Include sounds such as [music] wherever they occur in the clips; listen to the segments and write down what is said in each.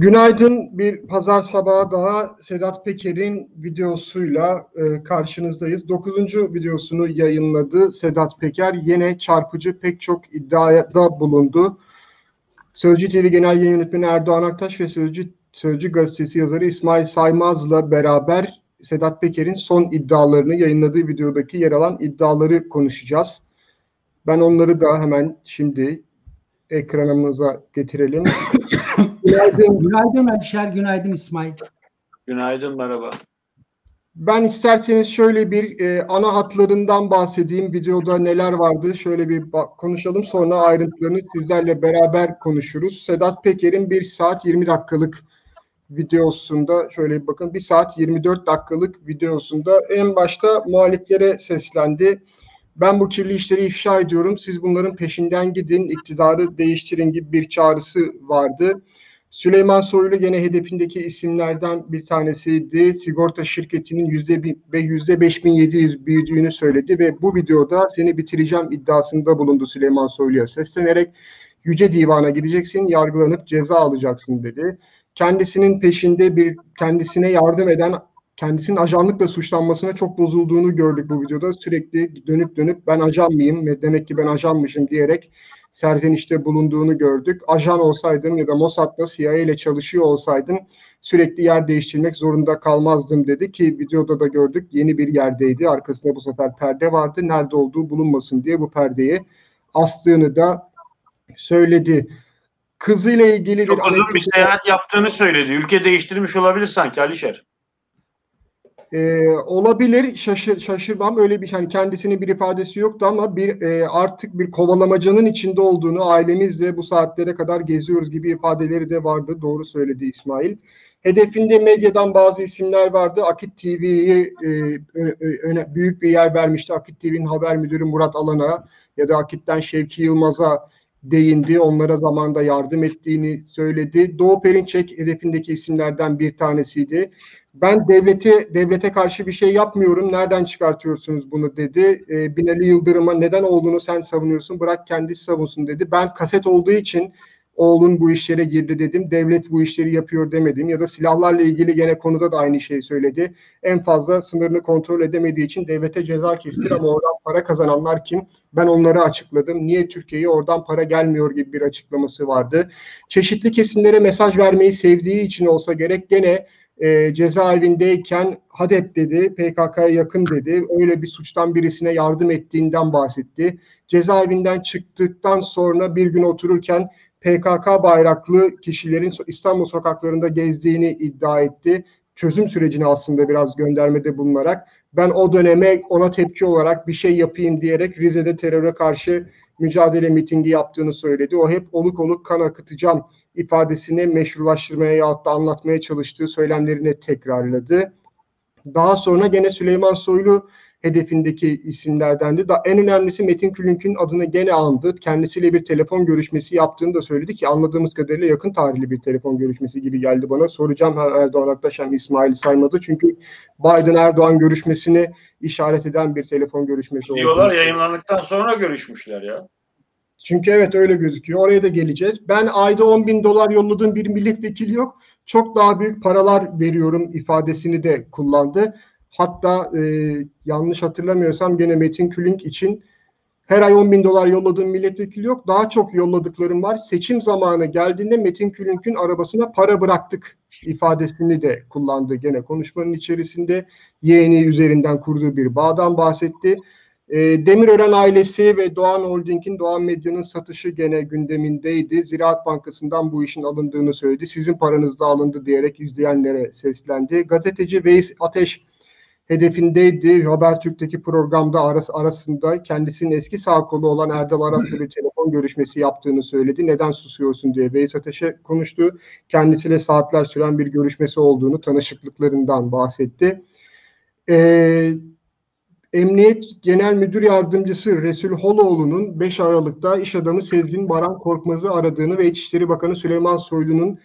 Günaydın. Bir pazar sabahı daha Sedat Peker'in videosuyla e, karşınızdayız. Dokuzuncu videosunu yayınladı Sedat Peker. Yine çarpıcı pek çok iddiada bulundu. Sözcü TV Genel Yayın Yönetmeni Erdoğan Aktaş ve Sözcü, Sözcü Gazetesi yazarı İsmail Saymaz'la beraber Sedat Peker'in son iddialarını yayınladığı videodaki yer alan iddiaları konuşacağız. Ben onları da hemen şimdi ekranımıza getirelim. [coughs] günaydın. Günaydın Alişer, günaydın İsmail. Günaydın, merhaba. Ben isterseniz şöyle bir e, ana hatlarından bahsedeyim. Videoda neler vardı şöyle bir konuşalım. Sonra ayrıntılarını sizlerle beraber konuşuruz. Sedat Peker'in 1 saat 20 dakikalık videosunda şöyle bir bakın 1 saat 24 dakikalık videosunda en başta muhaliflere seslendi. Ben bu kirli işleri ifşa ediyorum. Siz bunların peşinden gidin, iktidarı değiştirin gibi bir çağrısı vardı. Süleyman Soylu gene hedefindeki isimlerden bir tanesiydi. Sigorta şirketinin yüzde ve yüzde 5700 büyüdüğünü söyledi ve bu videoda seni bitireceğim iddiasında bulundu Süleyman Soylu'ya seslenerek Yüce Divan'a gideceksin, yargılanıp ceza alacaksın dedi. Kendisinin peşinde bir kendisine yardım eden kendisinin ajanlıkla suçlanmasına çok bozulduğunu gördük bu videoda. Sürekli dönüp dönüp ben ajan mıyım demek ki ben ajanmışım diyerek serzenişte bulunduğunu gördük. Ajan olsaydım ya da Mossad'la CIA ile çalışıyor olsaydım sürekli yer değiştirmek zorunda kalmazdım dedi ki videoda da gördük yeni bir yerdeydi. Arkasında bu sefer perde vardı. Nerede olduğu bulunmasın diye bu perdeyi astığını da söyledi. Kızıyla ilgili Çok bir uzun bir seyahat yaptığını söyledi. Ülke değiştirmiş olabilir sanki Alişer. E, olabilir şaşır, şaşırmam öyle bir hani kendisinin bir ifadesi yoktu ama bir e, artık bir kovalamacanın içinde olduğunu ailemizle bu saatlere kadar geziyoruz gibi ifadeleri de vardı doğru söyledi İsmail. Hedefinde medyadan bazı isimler vardı. Akit TV'yi e, öne, büyük bir yer vermişti. Akit TV'nin haber müdürü Murat Alan'a ya da Akit'ten Şevki Yılmaz'a değindi. Onlara zamanda yardım ettiğini söyledi. Doğu Perinçek hedefindeki isimlerden bir tanesiydi. Ben devlete devlete karşı bir şey yapmıyorum. Nereden çıkartıyorsunuz bunu dedi. E, Binali Yıldırım'a neden olduğunu sen savunuyorsun. Bırak kendisi savunsun dedi. Ben kaset olduğu için oğlun bu işlere girdi dedim. Devlet bu işleri yapıyor demedim. Ya da silahlarla ilgili gene konuda da aynı şeyi söyledi. En fazla sınırını kontrol edemediği için devlete ceza kestir ama oradan para kazananlar kim? Ben onları açıkladım. Niye Türkiye'ye oradan para gelmiyor gibi bir açıklaması vardı. Çeşitli kesimlere mesaj vermeyi sevdiği için olsa gerek gene e, cezaevindeyken Hadep dedi, PKK'ya yakın dedi. Öyle bir suçtan birisine yardım ettiğinden bahsetti. Cezaevinden çıktıktan sonra bir gün otururken PKK bayraklı kişilerin İstanbul sokaklarında gezdiğini iddia etti. Çözüm sürecini aslında biraz göndermede bulunarak ben o döneme ona tepki olarak bir şey yapayım diyerek Rize'de teröre karşı mücadele mitingi yaptığını söyledi. O hep oluk oluk kan akıtacağım ifadesini meşrulaştırmaya ya da anlatmaya çalıştığı söylemlerini tekrarladı. Daha sonra gene Süleyman Soylu hedefindeki isimlerdendi. Da en önemlisi Metin Külünk'ün adını gene andı. Kendisiyle bir telefon görüşmesi yaptığını da söyledi ki anladığımız kadarıyla yakın tarihli bir telefon görüşmesi gibi geldi bana. Soracağım hem Erdoğan Aktaş hem İsmail Saymaz'ı. Çünkü Biden-Erdoğan görüşmesini işaret eden bir telefon görüşmesi oldu. Diyorlar yayınlandıktan sonra görüşmüşler ya. Çünkü evet öyle gözüküyor. Oraya da geleceğiz. Ben ayda 10 bin dolar yolladığım bir milletvekili yok. Çok daha büyük paralar veriyorum ifadesini de kullandı. Hatta e, yanlış hatırlamıyorsam gene Metin Külünk için her ay 10 bin dolar yolladığım milletvekili yok. Daha çok yolladıklarım var. Seçim zamanı geldiğinde Metin Külünk'ün arabasına para bıraktık ifadesini de kullandı gene konuşmanın içerisinde. Yeğeni üzerinden kurduğu bir bağdan bahsetti. E, Demirören ailesi ve Doğan Holding'in Doğan Medya'nın satışı gene gündemindeydi. Ziraat Bankası'ndan bu işin alındığını söyledi. Sizin paranız da alındı diyerek izleyenlere seslendi. Gazeteci Veys Ateş hedefindeydi. Habertürk'teki programda arası, arasında kendisinin eski sağ kolu olan Erdal Aras'la bir telefon görüşmesi yaptığını söyledi. Neden susuyorsun diye Veys Ateş'e konuştu. Kendisiyle saatler süren bir görüşmesi olduğunu, tanışıklıklarından bahsetti. Eee Emniyet Genel Müdür Yardımcısı Resul Holoğlu'nun 5 Aralık'ta iş adamı Sezgin Baran Korkmaz'ı aradığını ve İçişleri Bakanı Süleyman Soylu'nun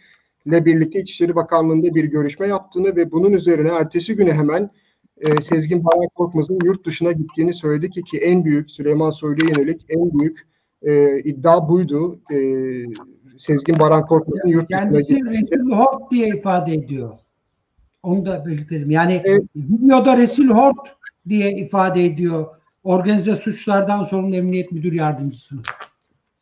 ile birlikte İçişleri Bakanlığı'nda bir görüşme yaptığını ve bunun üzerine ertesi güne hemen e, Sezgin Baran Korkmaz'ın yurt dışına gittiğini söyledi ki ki en büyük Süleyman Soylu'ya yönelik en büyük e, iddia buydu. E, Sezgin Baran Korkmaz'ın yurt dışına Kendisi gitmesi. Resul Hort diye ifade ediyor. Onu da belirtelim. Yani Evet. videoda Resul Hort diye ifade ediyor. Organize suçlardan sorumlu emniyet müdür yardımcısı.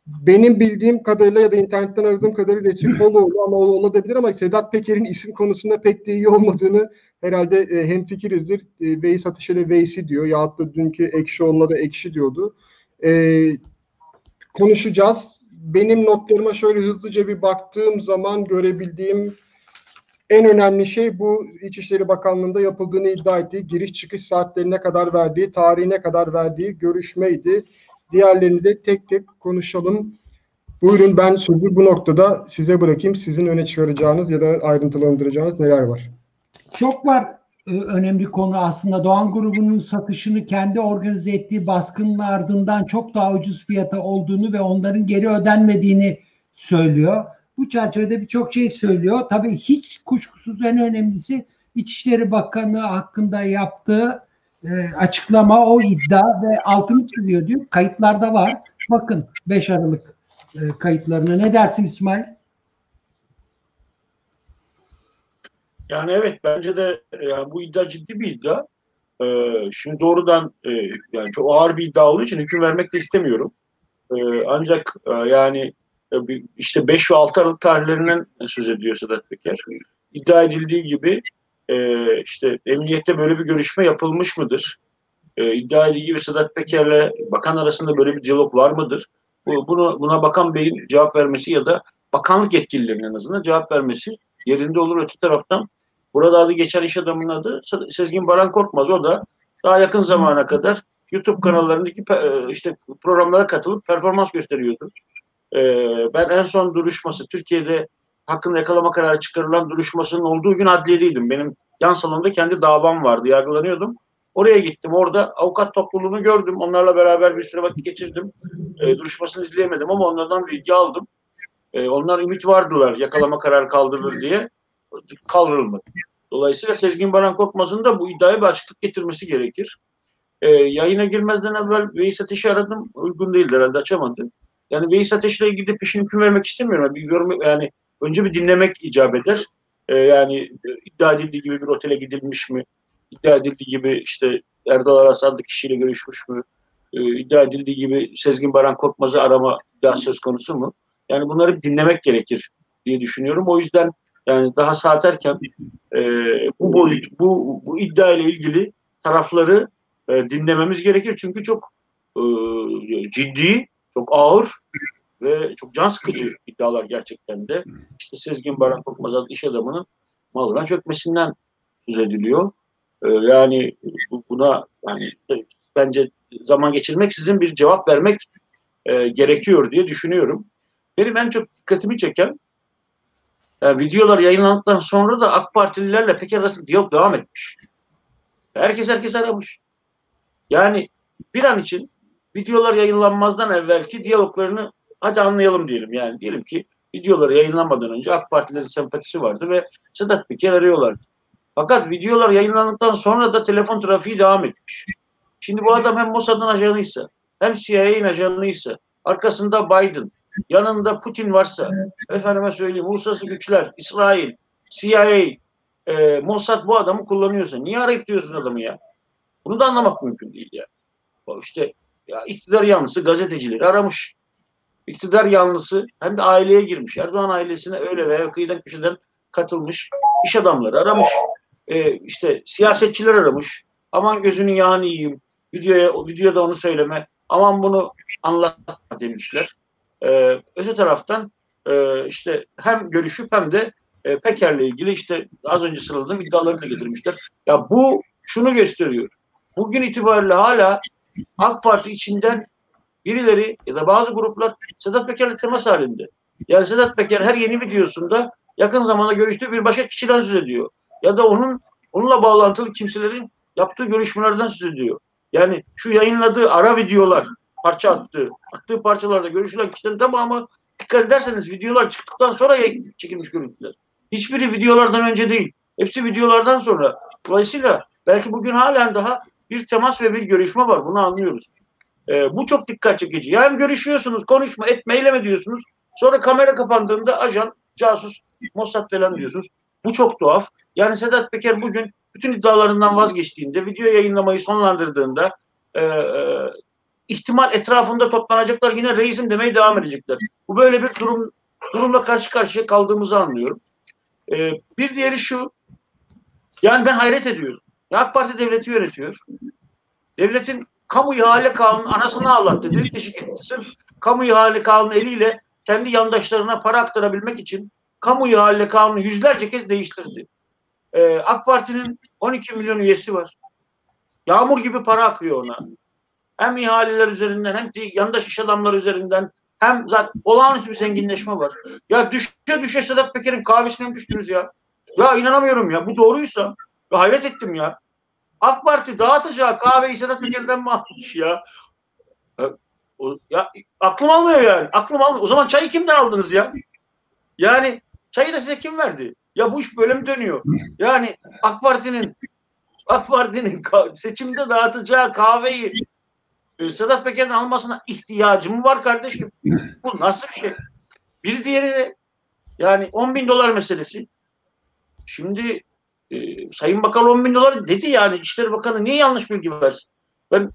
Benim bildiğim kadarıyla ya da internetten aradığım kadarıyla Resul [clears throat] Holoğlu ama o olabilir ama Sedat Peker'in isim konusunda pek de iyi olmadığını herhalde e, hemfikirizdir. E, Veys Ateş'e Veys'i diyor. Ya da dünkü Ekşi onunla da Ekşi diyordu. E, konuşacağız. Benim notlarıma şöyle hızlıca bir baktığım zaman görebildiğim en önemli şey bu İçişleri Bakanlığı'nda yapıldığını iddia ettiği giriş çıkış saatlerine kadar verdiği, tarihine kadar verdiği görüşmeydi. Diğerlerini de tek tek konuşalım. Buyurun ben sözü bu noktada size bırakayım. Sizin öne çıkaracağınız ya da ayrıntılandıracağınız neler var? Çok var e, önemli konu aslında. Doğan grubunun satışını kendi organize ettiği baskının ardından çok daha ucuz fiyata olduğunu ve onların geri ödenmediğini söylüyor. Bu çerçevede birçok şey söylüyor. Tabii hiç kuşkusuz en önemlisi İçişleri Bakanı hakkında yaptığı e, açıklama, o iddia ve altını çiziyor diyor. Kayıtlarda var. Bakın 5 Aralık e, kayıtlarına. Ne dersin İsmail? Yani evet bence de e, yani bu iddia ciddi bir iddia. Ee, şimdi doğrudan e, yani çok ağır bir iddia olduğu için hüküm vermek de istemiyorum. Ee, ancak e, yani e, işte 5 ve 6 Aralık tarihlerinden söz ediyor Sedat Peker. İddia edildiği gibi e, işte emniyette böyle bir görüşme yapılmış mıdır? E, iddia edildiği gibi Sedat Peker'le bakan arasında böyle bir diyalog var mıdır? Bu, bunu buna bakan beyin cevap vermesi ya da bakanlık yetkililerinin en azından cevap vermesi yerinde olur. Öte taraftan burada adı geçen iş adamının adı Se- Sezgin Baran Korkmaz. O da daha yakın zamana kadar YouTube kanallarındaki e, işte programlara katılıp performans gösteriyordu. E, ben en son duruşması Türkiye'de hakkında yakalama kararı çıkarılan duruşmasının olduğu gün adliyedeydim. Benim yan salonda kendi davam vardı. Yargılanıyordum. Oraya gittim. Orada avukat topluluğunu gördüm. Onlarla beraber bir süre vakit geçirdim. E, duruşmasını izleyemedim ama onlardan bilgi aldım. E, onlar ümit vardılar yakalama kararı kaldırılır diye. Kaldırılmadı. Dolayısıyla Sezgin Baran Korkmaz'ın da bu iddiaya bir açıklık getirmesi gerekir. E, yayına girmezden evvel Veys Ateş'i aradım. Uygun değildi herhalde açamadı. Yani Veys Ateş'le ilgili de peşin hüküm vermek istemiyorum. Bir yorum, yani önce bir dinlemek icap eder. E, yani iddia edildiği gibi bir otele gidilmiş mi? İddia edildiği gibi işte Erdal Aras adlı kişiyle görüşmüş mü? E, iddia edildiği gibi Sezgin Baran Korkmaz'ı arama iddia söz konusu mu? Yani bunları bir dinlemek gerekir diye düşünüyorum. O yüzden yani daha saat erken e, bu boyut, bu, bu iddia ile ilgili tarafları e, dinlememiz gerekir. Çünkü çok e, ciddi, çok ağır ve çok can sıkıcı iddialar gerçekten de. İşte Sezgin Baran Korkmaz adlı iş adamının malına çökmesinden söz ediliyor. E, yani bu- buna yani e, bence zaman geçirmek sizin bir cevap vermek e, gerekiyor diye düşünüyorum. Benim en çok dikkatimi çeken yani videolar yayınlandıktan sonra da AK Partililerle Peker arasında diyalog devam etmiş. Herkes herkes aramış. Yani bir an için videolar yayınlanmazdan evvelki diyaloglarını hadi anlayalım diyelim. Yani diyelim ki videoları yayınlanmadan önce AK Partilerin sempatisi vardı ve Sedat Peker arıyorlardı. Fakat videolar yayınlandıktan sonra da telefon trafiği devam etmiş. Şimdi bu adam hem Mossad'ın ajanıysa hem CIA'nin ajanıysa arkasında Biden, yanında Putin varsa efendime söyleyeyim uluslararası güçler, İsrail, CIA, e, Mossad bu adamı kullanıyorsa niye arayıp diyorsun adamı ya? Bunu da anlamak mümkün değil ya. İşte ya iktidar yanlısı gazetecileri aramış. İktidar yanlısı hem de aileye girmiş. Erdoğan ailesine öyle veya kıyıdan köşeden katılmış iş adamları aramış. E, işte siyasetçiler aramış. Aman gözünün yağını yiyeyim. Videoya, videoda onu söyleme. Aman bunu anlatma demişler. E, öte taraftan e, işte hem görüşüp hem de e, Peker'le ilgili işte az önce sıraladığım iddialarını da getirmişler. Ya bu şunu gösteriyor. Bugün itibariyle hala AK Parti içinden birileri ya da bazı gruplar Sedat Peker'le temas halinde. Yani Sedat Peker her yeni videosunda yakın zamanda görüştüğü bir başka kişiden söz ediyor. Ya da onun onunla bağlantılı kimselerin yaptığı görüşmelerden söz ediyor. Yani şu yayınladığı ara videolar, parça attığı, attığı parçalarda görüşülen kişilerin tamamı dikkat ederseniz videolar çıktıktan sonra çekilmiş görüntüler. Hiçbiri videolardan önce değil. Hepsi videolardan sonra. Dolayısıyla belki bugün halen daha bir temas ve bir görüşme var. Bunu anlıyoruz. Ee, bu çok dikkat çekici. Yani görüşüyorsunuz, konuşma, etme, eyleme diyorsunuz. Sonra kamera kapandığında ajan, casus, Mossad falan diyorsunuz. Bu çok tuhaf. Yani Sedat Peker bugün bütün iddialarından vazgeçtiğinde, video yayınlamayı sonlandırdığında e, e, ihtimal etrafında toplanacaklar yine reisim demeye devam edecekler. Bu böyle bir durum durumla karşı karşıya kaldığımızı anlıyorum. E, bir diğeri şu, yani ben hayret ediyorum. Ya AK Parti devleti yönetiyor. Devletin kamu ihale kanunu anasını ağlattı. Delik teşvik etti. Sırf kamu ihale kanunu eliyle kendi yandaşlarına para aktarabilmek için kamu ihale kanunu yüzlerce kez değiştirdi. Ee, AK Parti'nin 12 milyon üyesi var. Yağmur gibi para akıyor ona. Hem ihaleler üzerinden hem de yandaş iş adamları üzerinden hem zaten olağanüstü bir zenginleşme var. Ya düşe düşe Sedat Peker'in kahvesine mi düştünüz ya? Ya inanamıyorum ya. Bu doğruysa ya hayret ettim ya. AK Parti dağıtacağı kahveyi Sedat Peker'den mi almış ya? O- ya aklım almıyor yani. Aklım almıyor. O zaman çayı kimden aldınız ya? Yani çayı da size kim verdi? Ya bu iş böyle mi dönüyor? Yani AK Parti'nin AK Parti'nin seçimde dağıtacağı kahveyi e, Sedat Peker'in almasına ihtiyacı mı var kardeşim? Bu nasıl bir şey? Bir diğeri de yani 10 bin dolar meselesi. Şimdi e, Sayın Bakan 10 bin dolar dedi yani İçişleri Bakanı niye yanlış bilgi versin? Ben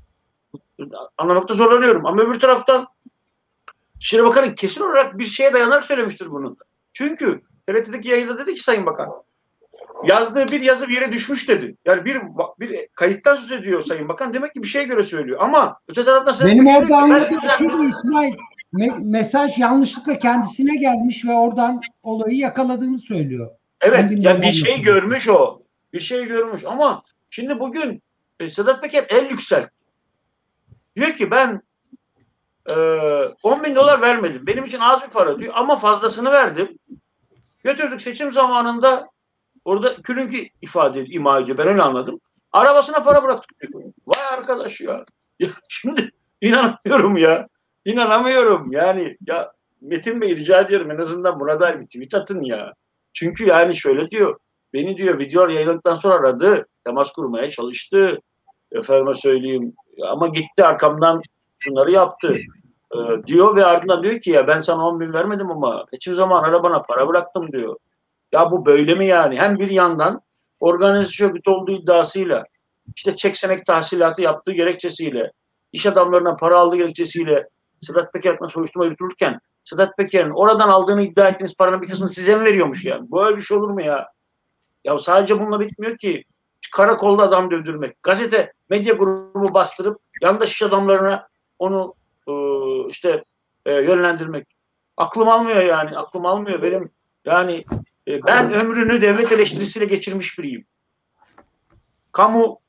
anlamakta zorlanıyorum. Ama öbür taraftan İçişleri Bakanı kesin olarak bir şeye dayanarak söylemiştir bunu. Çünkü TRT'deki yayında dedi ki Sayın Bakan yazdığı bir yazı bir yere düşmüş dedi. Yani bir bir kayıttan söz ediyor Sayın Bakan. Demek ki bir şeye göre söylüyor. Ama öte taraftan Sedat Benim orada anladığım düzelttim. şu İsmail me- mesaj yanlışlıkla kendisine gelmiş ve oradan olayı yakaladığını söylüyor. Evet yani bir şey görmüş o. Bir şey görmüş ama şimdi bugün e, Sedat Peker el yükseltti. Diyor ki ben e, 10 bin dolar vermedim. Benim için az bir para diyor ama fazlasını verdim. Götürdük seçim zamanında orada külünkü ifade ima ediyor. Ben öyle anladım. Arabasına para bıraktık diyor. Vay arkadaş ya. [laughs] ya şimdi inanamıyorum ya. İnanamıyorum yani. Ya Metin Bey rica ediyorum en azından buna dair bir tweet atın ya. Çünkü yani şöyle diyor. Beni diyor video yayınladıktan sonra aradı. Temas kurmaya çalıştı. Efendime söyleyeyim. Ama gitti arkamdan şunları yaptı. Ee, diyor ve ardından diyor ki ya ben sana 10 bin vermedim ama seçim zaman arabana para bıraktım diyor. Ya bu böyle mi yani? Hem bir yandan organize örgüt olduğu iddiasıyla işte çek senek tahsilatı yaptığı gerekçesiyle iş adamlarına para aldığı gerekçesiyle Sedat Peker hakkında soruşturma yürütülürken Sedat Peker'in oradan aldığını iddia ettiğiniz paranın bir kısmını size mi veriyormuş yani? Böyle bir şey olur mu ya? Ya sadece bununla bitmiyor ki. Karakolda adam dövdürmek. Gazete, medya grubu bastırıp yandaş adamlarına onu e, işte e, yönlendirmek. Aklım almıyor yani. Aklım almıyor. Benim yani e, ben ömrünü devlet eleştirisiyle geçirmiş biriyim. Kamu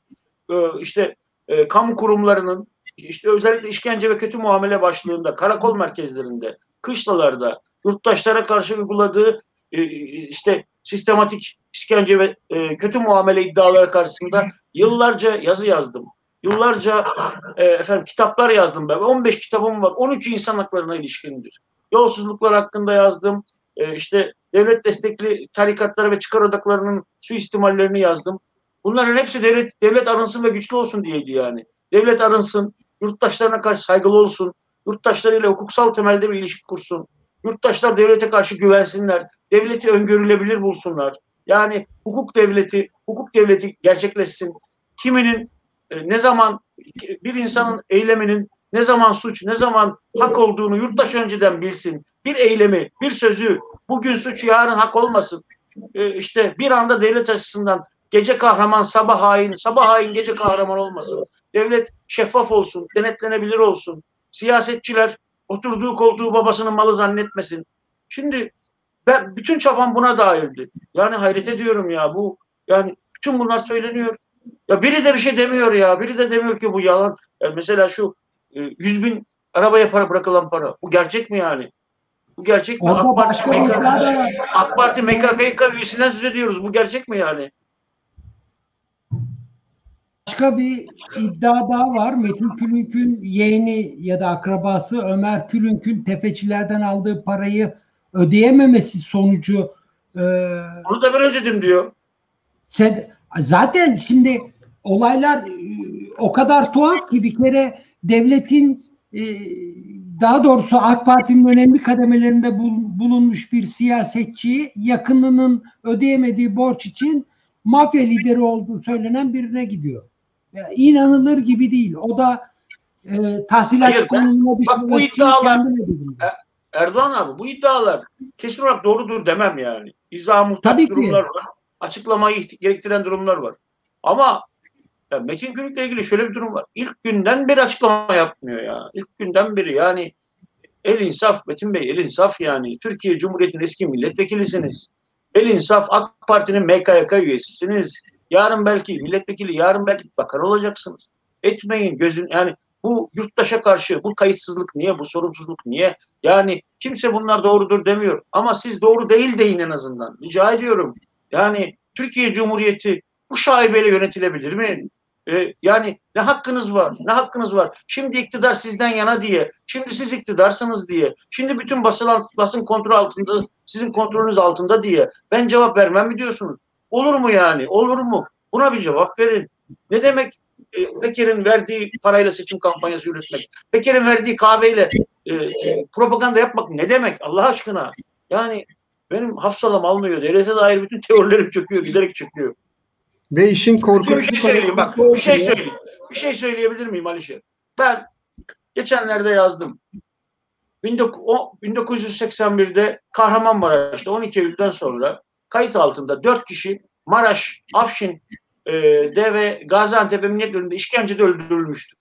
e, işte e, kamu kurumlarının işte özellikle işkence ve kötü muamele başlığında karakol merkezlerinde, kışlalarda yurttaşlara karşı uyguladığı e, işte sistematik işkence ve e, kötü muamele iddiaları karşısında yıllarca yazı yazdım. Yıllarca e, efendim kitaplar yazdım ben. 15 kitabım var. 13 insan haklarına ilişkindir. Yolsuzluklar hakkında yazdım. E, işte devlet destekli tarikatları ve çıkar odaklarının suistimallerini yazdım. Bunların hepsi devlet devlet arınsın ve güçlü olsun diyeydi yani. Devlet arınsın, yurttaşlarına karşı saygılı olsun, yurttaşlarıyla hukuksal temelde bir ilişki kursun. Yurttaşlar devlete karşı güvensinler, devleti öngörülebilir bulsunlar. Yani hukuk devleti, hukuk devleti gerçekleşsin. Kiminin e, ne zaman bir insanın eyleminin ne zaman suç, ne zaman hak olduğunu yurttaş önceden bilsin. Bir eylemi, bir sözü bugün suç, yarın hak olmasın. E, işte bir anda devlet açısından gece kahraman, sabah hain, sabah hain gece kahraman olmasın. Devlet şeffaf olsun, denetlenebilir olsun. Siyasetçiler oturduğu koltuğu babasının malı zannetmesin. Şimdi ben bütün çabam buna dairdi. Yani hayret ediyorum ya bu yani bütün bunlar söyleniyor. Ya biri de bir şey demiyor ya. Biri de demiyor ki bu yalan. Yani mesela şu e, 100 bin arabaya para bırakılan para. Bu gerçek mi yani? Bu gerçek mi? Orada AK Parti, MKK. AK Parti MKKK üyesinden söz ediyoruz. Bu gerçek mi yani? Başka bir iddia daha var. Metin Külünk'ün yeğeni ya da akrabası Ömer Külünk'ün tefecilerden aldığı parayı ödeyememesi sonucu e, Bunu da ben ödedim diyor. Sen, zaten şimdi olaylar e, o kadar tuhaf ki bir kere devletin e, daha doğrusu AK Parti'nin önemli kademelerinde bul- bulunmuş bir siyasetçi yakınının ödeyemediği borç için mafya lideri olduğu söylenen birine gidiyor. İnanılır gibi değil. O da e, ben- konumuna bak bu iddialar- nedeniyle. Erdoğan abi bu iddialar kesin olarak doğrudur demem yani. İzah muhtaç Tabii ki. durumlar var. Açıklamayı gerektiren durumlar var. Ama ya Metin Gülük'le ilgili şöyle bir durum var. İlk günden beri açıklama yapmıyor ya. İlk günden beri yani el insaf Metin Bey el insaf yani. Türkiye Cumhuriyeti'nin eski milletvekilisiniz. El insaf AK Parti'nin MKYK üyesisiniz. Yarın belki milletvekili, yarın belki bakan olacaksınız. Etmeyin gözün yani bu yurttaşa karşı bu kayıtsızlık niye, bu sorumsuzluk niye? Yani kimse bunlar doğrudur demiyor. Ama siz doğru değil deyin en azından. Rica ediyorum. Yani Türkiye Cumhuriyeti bu şaibeyle yönetilebilir mi? Ee, yani ne hakkınız var? Ne hakkınız var? Şimdi iktidar sizden yana diye, şimdi siz iktidarsınız diye, şimdi bütün basın, basın kontrol altında, sizin kontrolünüz altında diye ben cevap vermem mi diyorsunuz? Olur mu yani? Olur mu? Buna bir cevap verin. Ne demek e, Peker'in verdiği parayla seçim kampanyası yürütmek? Peker'in verdiği kahveyle e, e, propaganda yapmak ne demek Allah aşkına? Yani benim hafsalam almıyor. Devlete dair bütün teorilerim çöküyor, giderek çöküyor. Ve işin Bir korkunç şey söyleyeyim bak. Bir şey söyleyeyim. Bir şey söyleyebilir miyim Alişe? Ben geçenlerde yazdım. 19 o- 1981'de Kahramanmaraş'ta 12 Eylül'den sonra kayıt altında 4 kişi Maraş, Afşin e, de ve Gaziantep Emniyet Bölümünde işkencede öldürülmüştür.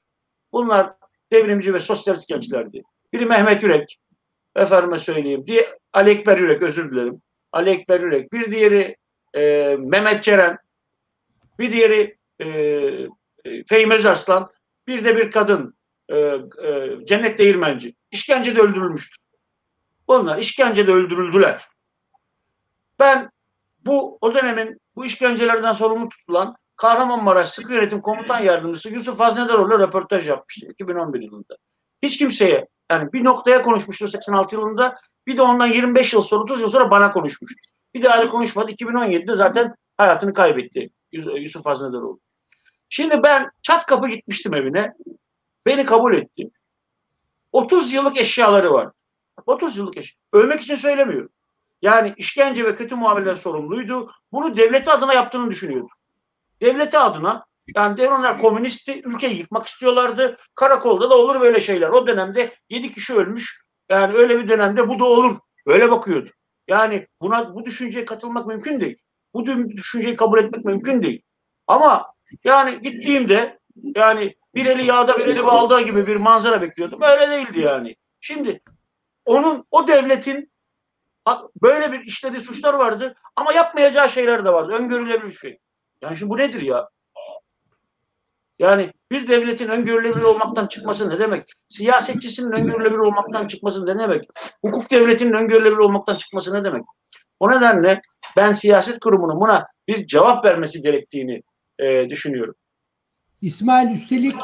Bunlar devrimci ve sosyalist gençlerdi. Biri Mehmet Yürek, efendime söyleyeyim. Diye Ali Ekber Yürek, özür dilerim. Ali Ekber Yürek. Bir diğeri e, Mehmet Ceren. Bir diğeri e, e, Fehmi Özarslan. Bir de bir kadın e, e, Cennet Değirmenci. İşkencede öldürülmüştür. Bunlar işkencede öldürüldüler. Ben bu o dönemin bu işkencelerden sorumlu tutulan Kahramanmaraş Sıkı Yönetim Komutan Yardımcısı Yusuf Haznedaroğlu röportaj yapmıştı 2011 yılında. Hiç kimseye yani bir noktaya konuşmuştu 86 yılında bir de ondan 25 yıl sonra 30 yıl sonra bana konuşmuştu. Bir daha da konuşmadı. 2017'de zaten hayatını kaybetti Yus- Yusuf Haznedaroğlu. Şimdi ben çat kapı gitmiştim evine. Beni kabul etti. 30 yıllık eşyaları var. 30 yıllık eşya. Ölmek için söylemiyorum. Yani işkence ve kötü muameleden sorumluydu. Bunu devleti adına yaptığını düşünüyordu. Devleti adına yani devrimler komünistti, ülkeyi yıkmak istiyorlardı. Karakolda da olur böyle şeyler. O dönemde 7 kişi ölmüş. Yani öyle bir dönemde bu da olur. Öyle bakıyordu. Yani buna bu düşünceye katılmak mümkün değil. Bu dü- düşünceyi kabul etmek mümkün değil. Ama yani gittiğimde yani bir eli yağda bir eli balda gibi bir manzara bekliyordum. Öyle değildi yani. Şimdi onun o devletin böyle bir işlediği suçlar vardı ama yapmayacağı şeyler de vardı. Öngörülebilir bir şey. Yani şimdi bu nedir ya? Yani bir devletin öngörülebilir olmaktan çıkması ne demek? Siyasetçisinin öngörülebilir olmaktan çıkması ne demek? Hukuk devletinin öngörülebilir olmaktan çıkması ne demek? O nedenle ben siyaset kurumunun buna bir cevap vermesi gerektiğini e, düşünüyorum. İsmail üstelik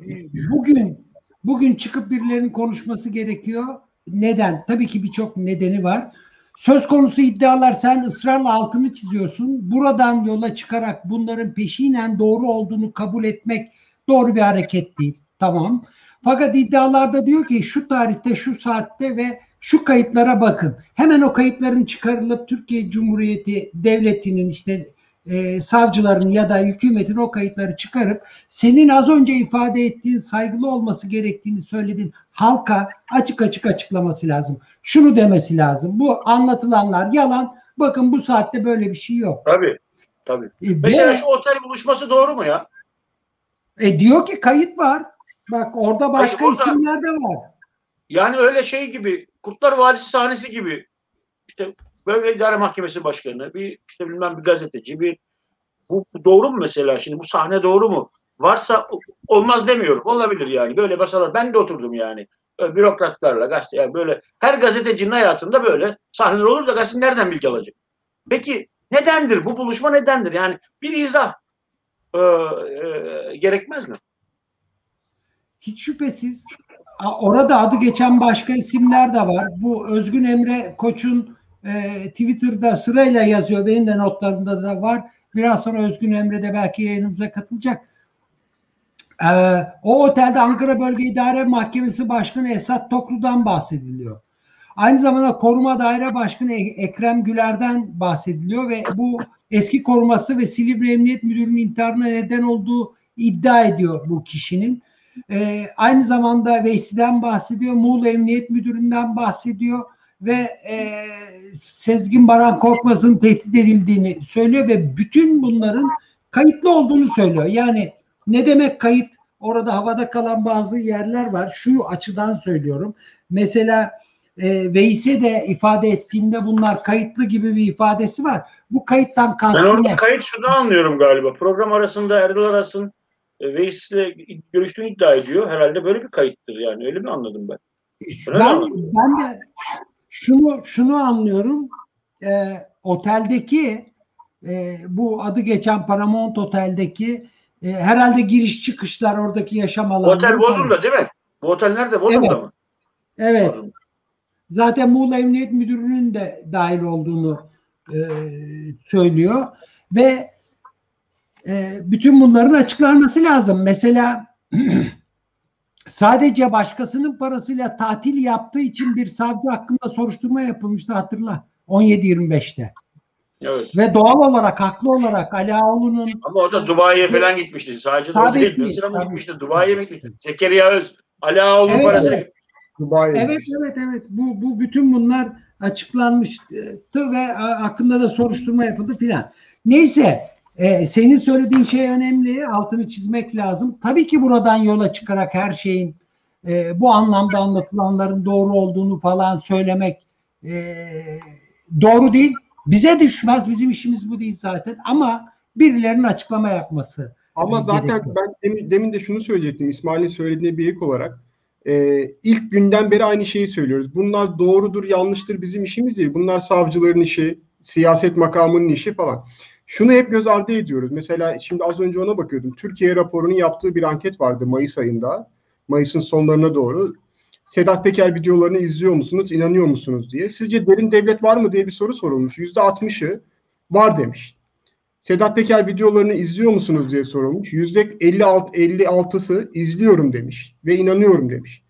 e, bugün bugün çıkıp birilerinin konuşması gerekiyor. Neden? Tabii ki birçok nedeni var. Söz konusu iddialar sen ısrarla altını çiziyorsun. Buradan yola çıkarak bunların peşinen doğru olduğunu kabul etmek doğru bir hareket değil. Tamam. Fakat iddialarda diyor ki şu tarihte, şu saatte ve şu kayıtlara bakın. Hemen o kayıtların çıkarılıp Türkiye Cumhuriyeti Devleti'nin işte e, savcıların ya da hükümetin o kayıtları çıkarıp senin az önce ifade ettiğin saygılı olması gerektiğini söylediğin halka açık açık açıklaması lazım. Şunu demesi lazım. Bu anlatılanlar yalan. Bakın bu saatte böyle bir şey yok. Tabii. Tabii. E, Mesela ve- şu otel buluşması doğru mu ya? e, diyor ki kayıt var. Bak orada başka Hayır, orada- isimler de var. Yani öyle şey gibi Kurtlar Vadisi sahnesi gibi işte Bölge İdare Mahkemesi Başkanı, bir işte bilmem bir gazeteci, bir bu, bu doğru mu mesela şimdi bu sahne doğru mu? Varsa olmaz demiyorum. Olabilir yani. Böyle masalar ben de oturdum yani. Böyle bürokratlarla gazete yani böyle her gazetecinin hayatında böyle sahneler olur da gazete nereden bilgi alacak? Peki nedendir? Bu buluşma nedendir? Yani bir izah e, e, gerekmez mi? Hiç şüphesiz. Orada adı geçen başka isimler de var. Bu Özgün Emre Koç'un e, Twitter'da sırayla yazıyor. Benim de notlarımda da var. Biraz sonra Özgün Emre de belki yayınımıza katılacak. Ee, o otelde Ankara Bölge İdare Mahkemesi Başkanı Esat Toklu'dan bahsediliyor. Aynı zamanda Koruma Daire Başkanı E- Ekrem Güler'den bahsediliyor ve bu eski koruması ve Silivri Emniyet Müdürü'nün intiharına neden olduğu iddia ediyor bu kişinin. Ee, aynı zamanda Veysi'den bahsediyor, Muğla Emniyet Müdürü'nden bahsediyor ve e, Sezgin Baran Korkmaz'ın tehdit edildiğini söylüyor ve bütün bunların kayıtlı olduğunu söylüyor. Yani ne demek kayıt? Orada havada kalan bazı yerler var. Şu açıdan söylüyorum. Mesela e, Veys'e de ifade ettiğinde bunlar kayıtlı gibi bir ifadesi var. Bu kayıttan Ben kastı orada ne? kayıt şunu anlıyorum galiba. Program arasında Erdal Aras'ın e, Veys'le görüştüğünü iddia ediyor. Herhalde böyle bir kayıttır yani. Öyle mi anladım ben? Öyle Ben, anladın? ben de şunu şunu anlıyorum. E, oteldeki e, bu adı geçen Paramount Otel'deki e, herhalde giriş çıkışlar oradaki yaşam Bu alanları. otel Bodrum'da değil mi? Bu otel nerede? Bodrum'da Evet. mı? Evet. Bodrum. Zaten Muğla Emniyet Müdürü'nün de dahil olduğunu e, söylüyor ve e, bütün bunların açıklanması lazım. Mesela [clears throat] sadece başkasının parasıyla tatil yaptığı için bir savcı hakkında soruşturma yapılmıştı hatırla 17-25'te. Evet. Ve doğal olarak haklı olarak Ali Ağoğlu'nun Ama o da Dubai'ye falan gitmişti. Sadece de o Tabii değil. ki, Mısır'a mı gitmişti? Dubai'ye mi gitmişti? Zekeriya Öz. Ali Ağaoğlu'nun Evet, parasını evet. Dubai. Evet evet evet bu bu bütün bunlar açıklanmıştı ve hakkında da soruşturma yapıldı filan. Neyse e, senin söylediğin şey önemli altını çizmek lazım. Tabii ki buradan yola çıkarak her şeyin e, bu anlamda anlatılanların doğru olduğunu falan söylemek e, doğru değil. Bize düşmez bizim işimiz bu değil zaten ama birilerinin açıklama yapması. Ama e, zaten gerekiyor. ben demin, demin de şunu söyleyecektim İsmail'in söylediğine bir ek olarak. Ee, ilk günden beri aynı şeyi söylüyoruz. Bunlar doğrudur, yanlıştır bizim işimiz değil. Bunlar savcıların işi, siyaset makamının işi falan. Şunu hep göz ardı ediyoruz. Mesela şimdi az önce ona bakıyordum. Türkiye raporunun yaptığı bir anket vardı Mayıs ayında. Mayıs'ın sonlarına doğru. Sedat Peker videolarını izliyor musunuz, inanıyor musunuz diye. Sizce derin devlet var mı diye bir soru sorulmuş. %60'ı var demiş. Sedat Peker videolarını izliyor musunuz diye sorulmuş. Yüzde 56, 56'sı izliyorum demiş ve inanıyorum demiş.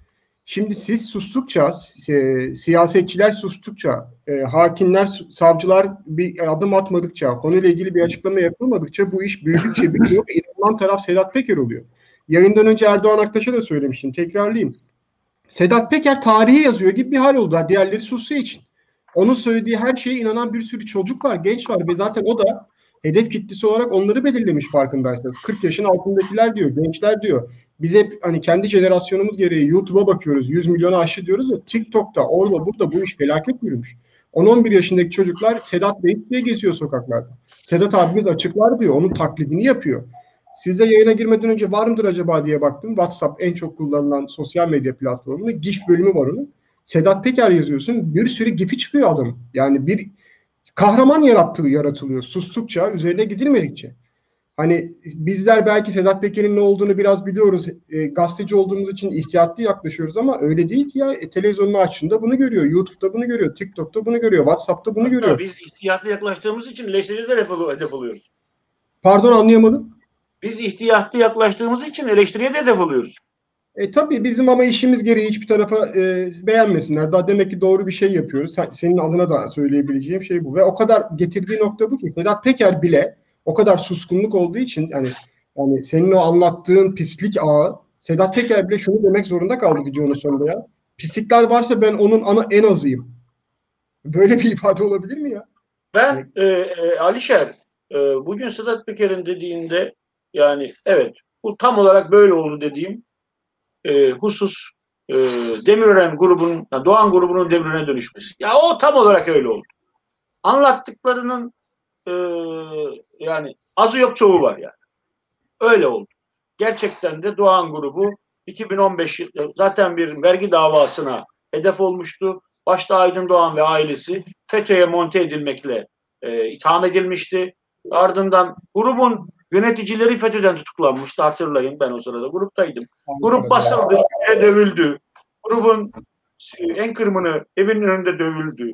Şimdi siz sustukça, e, siyasetçiler sustukça, e, hakimler, savcılar bir adım atmadıkça, konuyla ilgili bir açıklama yapılmadıkça bu iş büyüdükçe büyüyor ve inanılan taraf Sedat Peker oluyor. Yayından önce Erdoğan Aktaş'a da söylemiştim, tekrarlayayım. Sedat Peker tarihe yazıyor gibi bir hal oldu. Diğerleri susduğu için. Onun söylediği her şeye inanan bir sürü çocuk var, genç var ve zaten o da hedef kitlesi olarak onları belirlemiş farkındaysanız. 40 yaşın altındakiler diyor, gençler diyor. Biz hep hani kendi jenerasyonumuz gereği YouTube'a bakıyoruz, 100 milyonu aşı diyoruz ya TikTok'ta, orada burada bu iş felaket yürümüş. 10-11 yaşındaki çocuklar Sedat Bey diye geziyor sokaklarda. Sedat abimiz açıklar diyor, onun taklidini yapıyor. Size yayına girmeden önce var mıdır acaba diye baktım. WhatsApp en çok kullanılan sosyal medya platformu. GIF bölümü var onun. Sedat Peker yazıyorsun. Bir sürü GIF'i çıkıyor adam. Yani bir kahraman yarattığı yaratılıyor. Sustukça, üzerine gidilmedikçe. Hani bizler belki Sedat Peker'in ne olduğunu biraz biliyoruz. E, gazeteci olduğumuz için ihtiyatlı yaklaşıyoruz ama öyle değil ki ya. E, televizyonunu açtığında bunu görüyor. YouTube'da bunu görüyor. TikTok'ta bunu görüyor. WhatsApp'ta bunu Hatta görüyor. biz ihtiyatlı yaklaştığımız için eleştiriye de hedef oluyoruz. Pardon anlayamadım. Biz ihtiyatlı yaklaştığımız için eleştiriye de hedef oluyoruz. E tabii bizim ama işimiz gereği hiçbir tarafa e, beğenmesinler. Daha demek ki doğru bir şey yapıyoruz. Sen- senin adına da söyleyebileceğim şey bu. Ve o kadar getirdiği nokta bu ki Sedat Peker bile o kadar suskunluk olduğu için yani yani senin o anlattığın pislik ağı Sedat Peker bile şunu demek zorunda kaldı videonun sonunda ya. Pislikler varsa ben onun ana en azıyım. Böyle bir ifade olabilir mi ya? Ben e, e, Alişer e, bugün Sedat Peker'in dediğinde yani evet bu tam olarak böyle oldu dediğim e, husus e, Demirören grubunun, Doğan grubunun Demirören'e dönüşmesi. Ya o tam olarak öyle oldu. Anlattıklarının e, yani azı yok çoğu var yani. Öyle oldu. Gerçekten de Doğan grubu 2015 yıl- zaten bir vergi davasına hedef olmuştu. Başta Aydın Doğan ve ailesi FETÖ'ye monte edilmekle e, itham edilmişti. Ardından grubun yöneticileri FETÖ'den tutuklanmıştı hatırlayın ben o sırada gruptaydım. Grup basıldı, yere dövüldü. Grubun en kırmını evinin önünde dövüldü.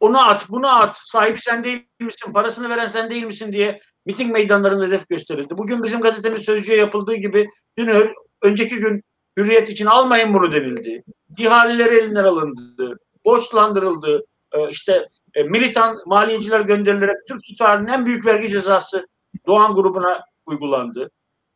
Onu at, bunu at, sahibi sen değil misin, parasını veren sen değil misin diye miting meydanlarında hedef gösterildi. Bugün bizim gazetemiz Sözcü'ye yapıldığı gibi dün önceki gün hürriyet için almayın bunu denildi. İhaleleri elinden alındı. Borçlandırıldı. Ee, işte e, militan maliyeciler gönderilerek Türk tarihinin en büyük vergi cezası Doğan grubuna uygulandı.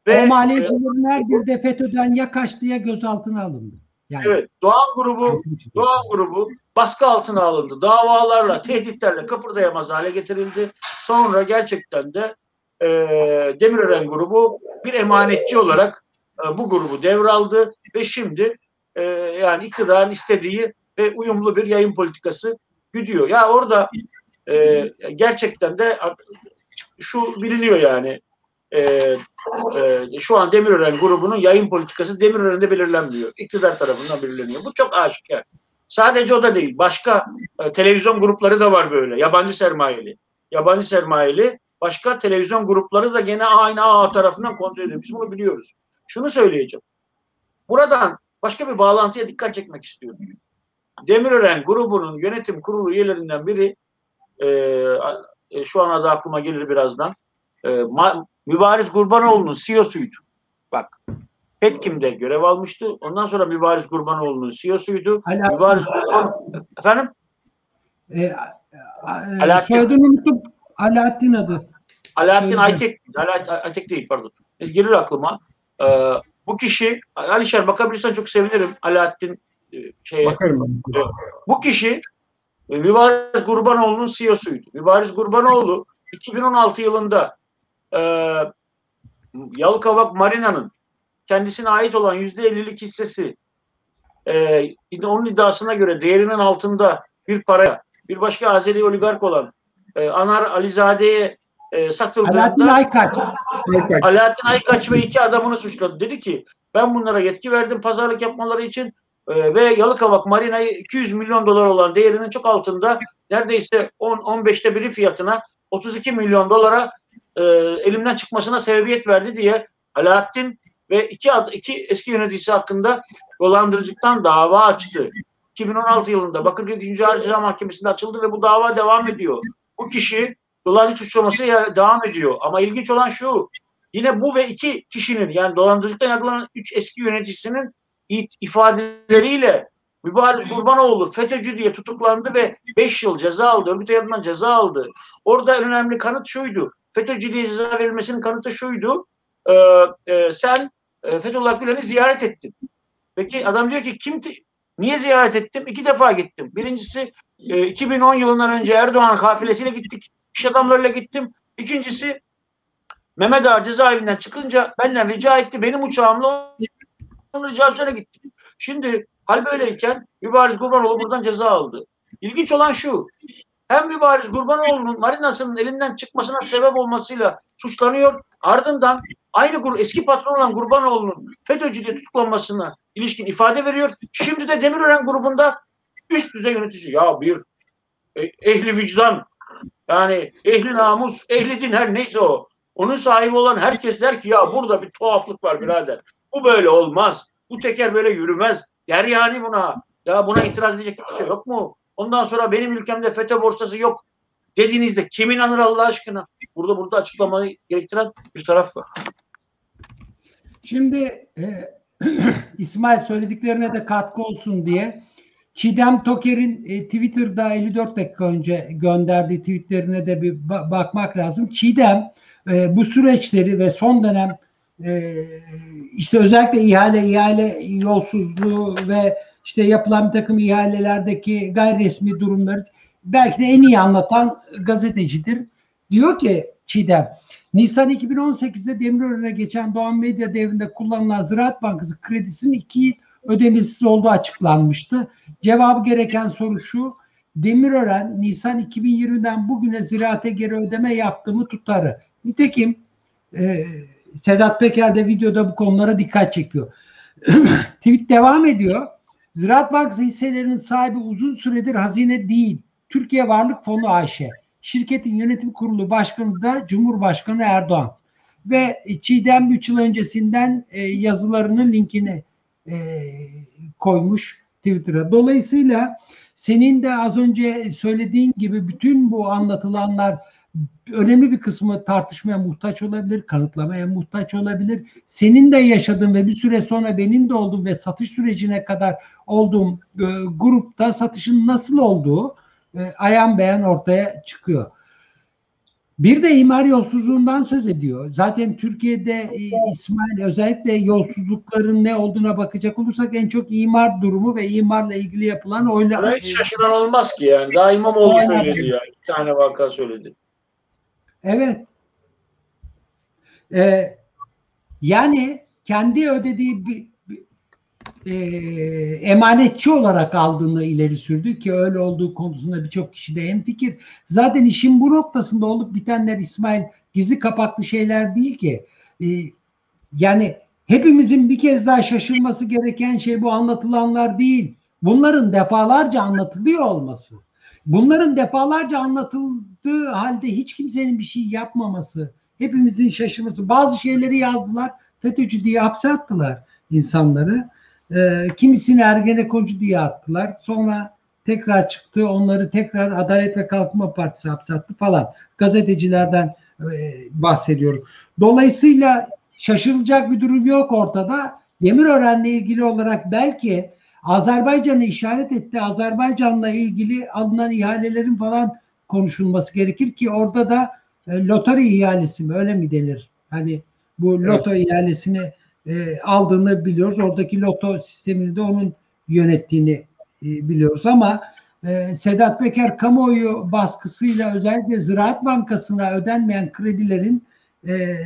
o e, maliyecilerin her biri de FETÖ'den ya kaçtı ya gözaltına alındı. Yani evet Doğan grubu Doğan grubu baskı altına alındı. Davalarla, tehditlerle kıpırdayamaz hale getirildi. Sonra gerçekten de e, Demirören grubu bir emanetçi olarak e, bu grubu devraldı ve şimdi e, yani iktidarın istediği ve uyumlu bir yayın politikası güdüyor. Ya orada e, gerçekten de şu biliniyor yani e, e, şu an Demirören grubunun yayın politikası Demirören'de belirlenmiyor. İktidar tarafından belirleniyor. Bu çok aşikar. Sadece o da değil. Başka e, televizyon grupları da var böyle. Yabancı sermayeli. Yabancı sermayeli başka televizyon grupları da gene aynı ağ tarafından kontrol ediyor. Biz bunu biliyoruz. Şunu söyleyeceğim. Buradan başka bir bağlantıya dikkat çekmek istiyorum. Demirören grubunun yönetim kurulu üyelerinden biri e, e, şu an adı aklıma gelir birazdan. E, Ma- Mübariz Gurbanoğlu'nun CEO'suydu. Bak Petkim'de görev almıştı. Ondan sonra Mübariz Gurbanoğlu'nun CEO'suydu. Hala- Mübariz Gurban... Efendim? E, e, Alaaddin. soyadını unuttum. Alaaddin adı. Alaaddin. Aytek, Alaaddin Aytek değil pardon. Neyse, Gelir aklıma. Ee, bu kişi, Alişer bakabilirsen çok sevinirim. Alaaddin e, şeye. Bakarım ben. Bu kişi e, Mübariz Gurbanoğlu'nun CEO'suydu. Mübariz Gurbanoğlu 2016 yılında e, Yalıkavak Marina'nın kendisine ait olan %50'lik hissesi e, onun iddiasına göre değerinin altında bir paraya bir başka Azeri oligark olan e, Anar Alizade'ye e, Alaaddin satıldığında Aykaç. Berkay, Alaaddin Aykaç ve iki adamını suçladı. Dedi ki ben bunlara yetki verdim pazarlık yapmaları için e, ve Yalıkavak Marina'yı 200 milyon dolar olan değerinin çok altında neredeyse 10-15'te biri fiyatına 32 milyon dolara e, elimden çıkmasına sebebiyet verdi diye Alaaddin ve iki, iki eski yöneticisi hakkında dolandırıcılıktan dava açtı. 2016 yılında Bakırköy 2. Ağır Ceza Mahkemesi'nde açıldı ve bu dava devam ediyor. Bu kişi dolandırıcı suçlaması devam ediyor. Ama ilginç olan şu, yine bu ve iki kişinin yani dolandırıcılıktan yargılanan üç eski yöneticisinin ifadeleriyle Mübariz Kurbanoğlu FETÖ'cü diye tutuklandı ve 5 yıl ceza aldı. Örgüt hayatından ceza aldı. Orada önemli kanıt şuydu. FETÖ'cü diye ceza verilmesinin kanıtı şuydu. Ee, e, sen e, Fethullah Gülen'i ziyaret ettin. Peki adam diyor ki kim niye ziyaret ettim? İki defa gittim. Birincisi e, 2010 yılından önce Erdoğan kafilesiyle gittik. İş adamlarıyla gittim. İkincisi Mehmet Ağa cezaevinden çıkınca benden rica etti. Benim uçağımla onun ricasına gittik. Şimdi hal böyleyken Mübariz Gurbanoğlu buradan ceza aldı. İlginç olan şu. Hem Mübariz Gurbanoğlu'nun marinasının elinden çıkmasına sebep olmasıyla suçlanıyor. Ardından aynı eski patron olan Gurbanoğlu'nun FETÖ'cü diye tutuklanmasına ilişkin ifade veriyor. Şimdi de Demirören grubunda üst düzey yönetici. Ya bir e, ehli vicdan yani ehli namus, ehli din her neyse o. Onun sahibi olan herkes der ki ya burada bir tuhaflık var birader. Bu böyle olmaz. Bu teker böyle yürümez. Der yani buna. Ya buna itiraz edecek bir şey yok mu? Ondan sonra benim ülkemde FETÖ borsası yok dediğinizde kim inanır Allah aşkına? Burada burada açıklamayı gerektiren bir taraf var. Şimdi e, [clears throat] İsmail söylediklerine de katkı olsun diye Çiğdem Toker'in e, Twitter'da 54 dakika önce gönderdiği tweetlerine de bir ba- bakmak lazım. Çiğdem e, bu süreçleri ve son dönem işte özellikle ihale ihale yolsuzluğu ve işte yapılan bir takım ihalelerdeki gayri resmi durumları belki de en iyi anlatan gazetecidir. Diyor ki Çiğdem Nisan 2018'de Demirören'e geçen Doğan Medya devrinde kullanılan Ziraat Bankası kredisinin iki ödemesiz olduğu açıklanmıştı. Cevabı gereken soru şu. Demirören Nisan 2020'den bugüne ziraate geri ödeme yaptığımı tutarı. Nitekim e, Sedat Peker de videoda bu konulara dikkat çekiyor. [clears throat] Tweet devam ediyor. Ziraat Bankası hisselerinin sahibi uzun süredir hazine değil. Türkiye Varlık Fonu AŞ. Şirketin yönetim kurulu başkanı da Cumhurbaşkanı Erdoğan. Ve Çiğdem 3 yıl öncesinden e, yazılarının linkini e, koymuş Twitter'a. Dolayısıyla senin de az önce söylediğin gibi bütün bu anlatılanlar önemli bir kısmı tartışmaya muhtaç olabilir, kanıtlamaya muhtaç olabilir. Senin de yaşadığın ve bir süre sonra benim de olduğum ve satış sürecine kadar olduğum e, grupta satışın nasıl olduğu e, ayan beyan ortaya çıkıyor. Bir de imar yolsuzluğundan söz ediyor. Zaten Türkiye'de e, İsmail özellikle yolsuzlukların ne olduğuna bakacak olursak en çok imar durumu ve imarla ilgili yapılan oyla hiç şaşıran olmaz ki yani. Daha İmamoğlu söyledi ya. İki tane vaka söyledi. Evet. Ee, yani kendi ödediği bir, bir- e, emanetçi olarak aldığını ileri sürdü ki öyle olduğu konusunda birçok kişi de hemfikir. Zaten işin bu noktasında olup bitenler İsmail gizli kapaklı şeyler değil ki. Ee, yani hepimizin bir kez daha şaşırması gereken şey bu anlatılanlar değil. Bunların defalarca anlatılıyor olması. Bunların defalarca anlatıldığı halde hiç kimsenin bir şey yapmaması, hepimizin şaşırması. Bazı şeyleri yazdılar, FETÖ'cü diye hapse attılar insanları. Ee, kimisini Ergenekoncu diye attılar. Sonra tekrar çıktı, onları tekrar Adalet ve Kalkınma Partisi hapse attı falan. Gazetecilerden e, bahsediyorum. Dolayısıyla şaşırılacak bir durum yok ortada. Demirören'le ilgili olarak belki Azerbaycan'ı işaret etti. Azerbaycan'la ilgili alınan ihalelerin falan konuşulması gerekir ki orada da e, lotori ihalesi mi öyle mi denir? Hani bu loto ihalesini e, aldığını biliyoruz. Oradaki loto sistemini de onun yönettiğini e, biliyoruz ama e, Sedat Peker kamuoyu baskısıyla özellikle Ziraat Bankası'na ödenmeyen kredilerin e,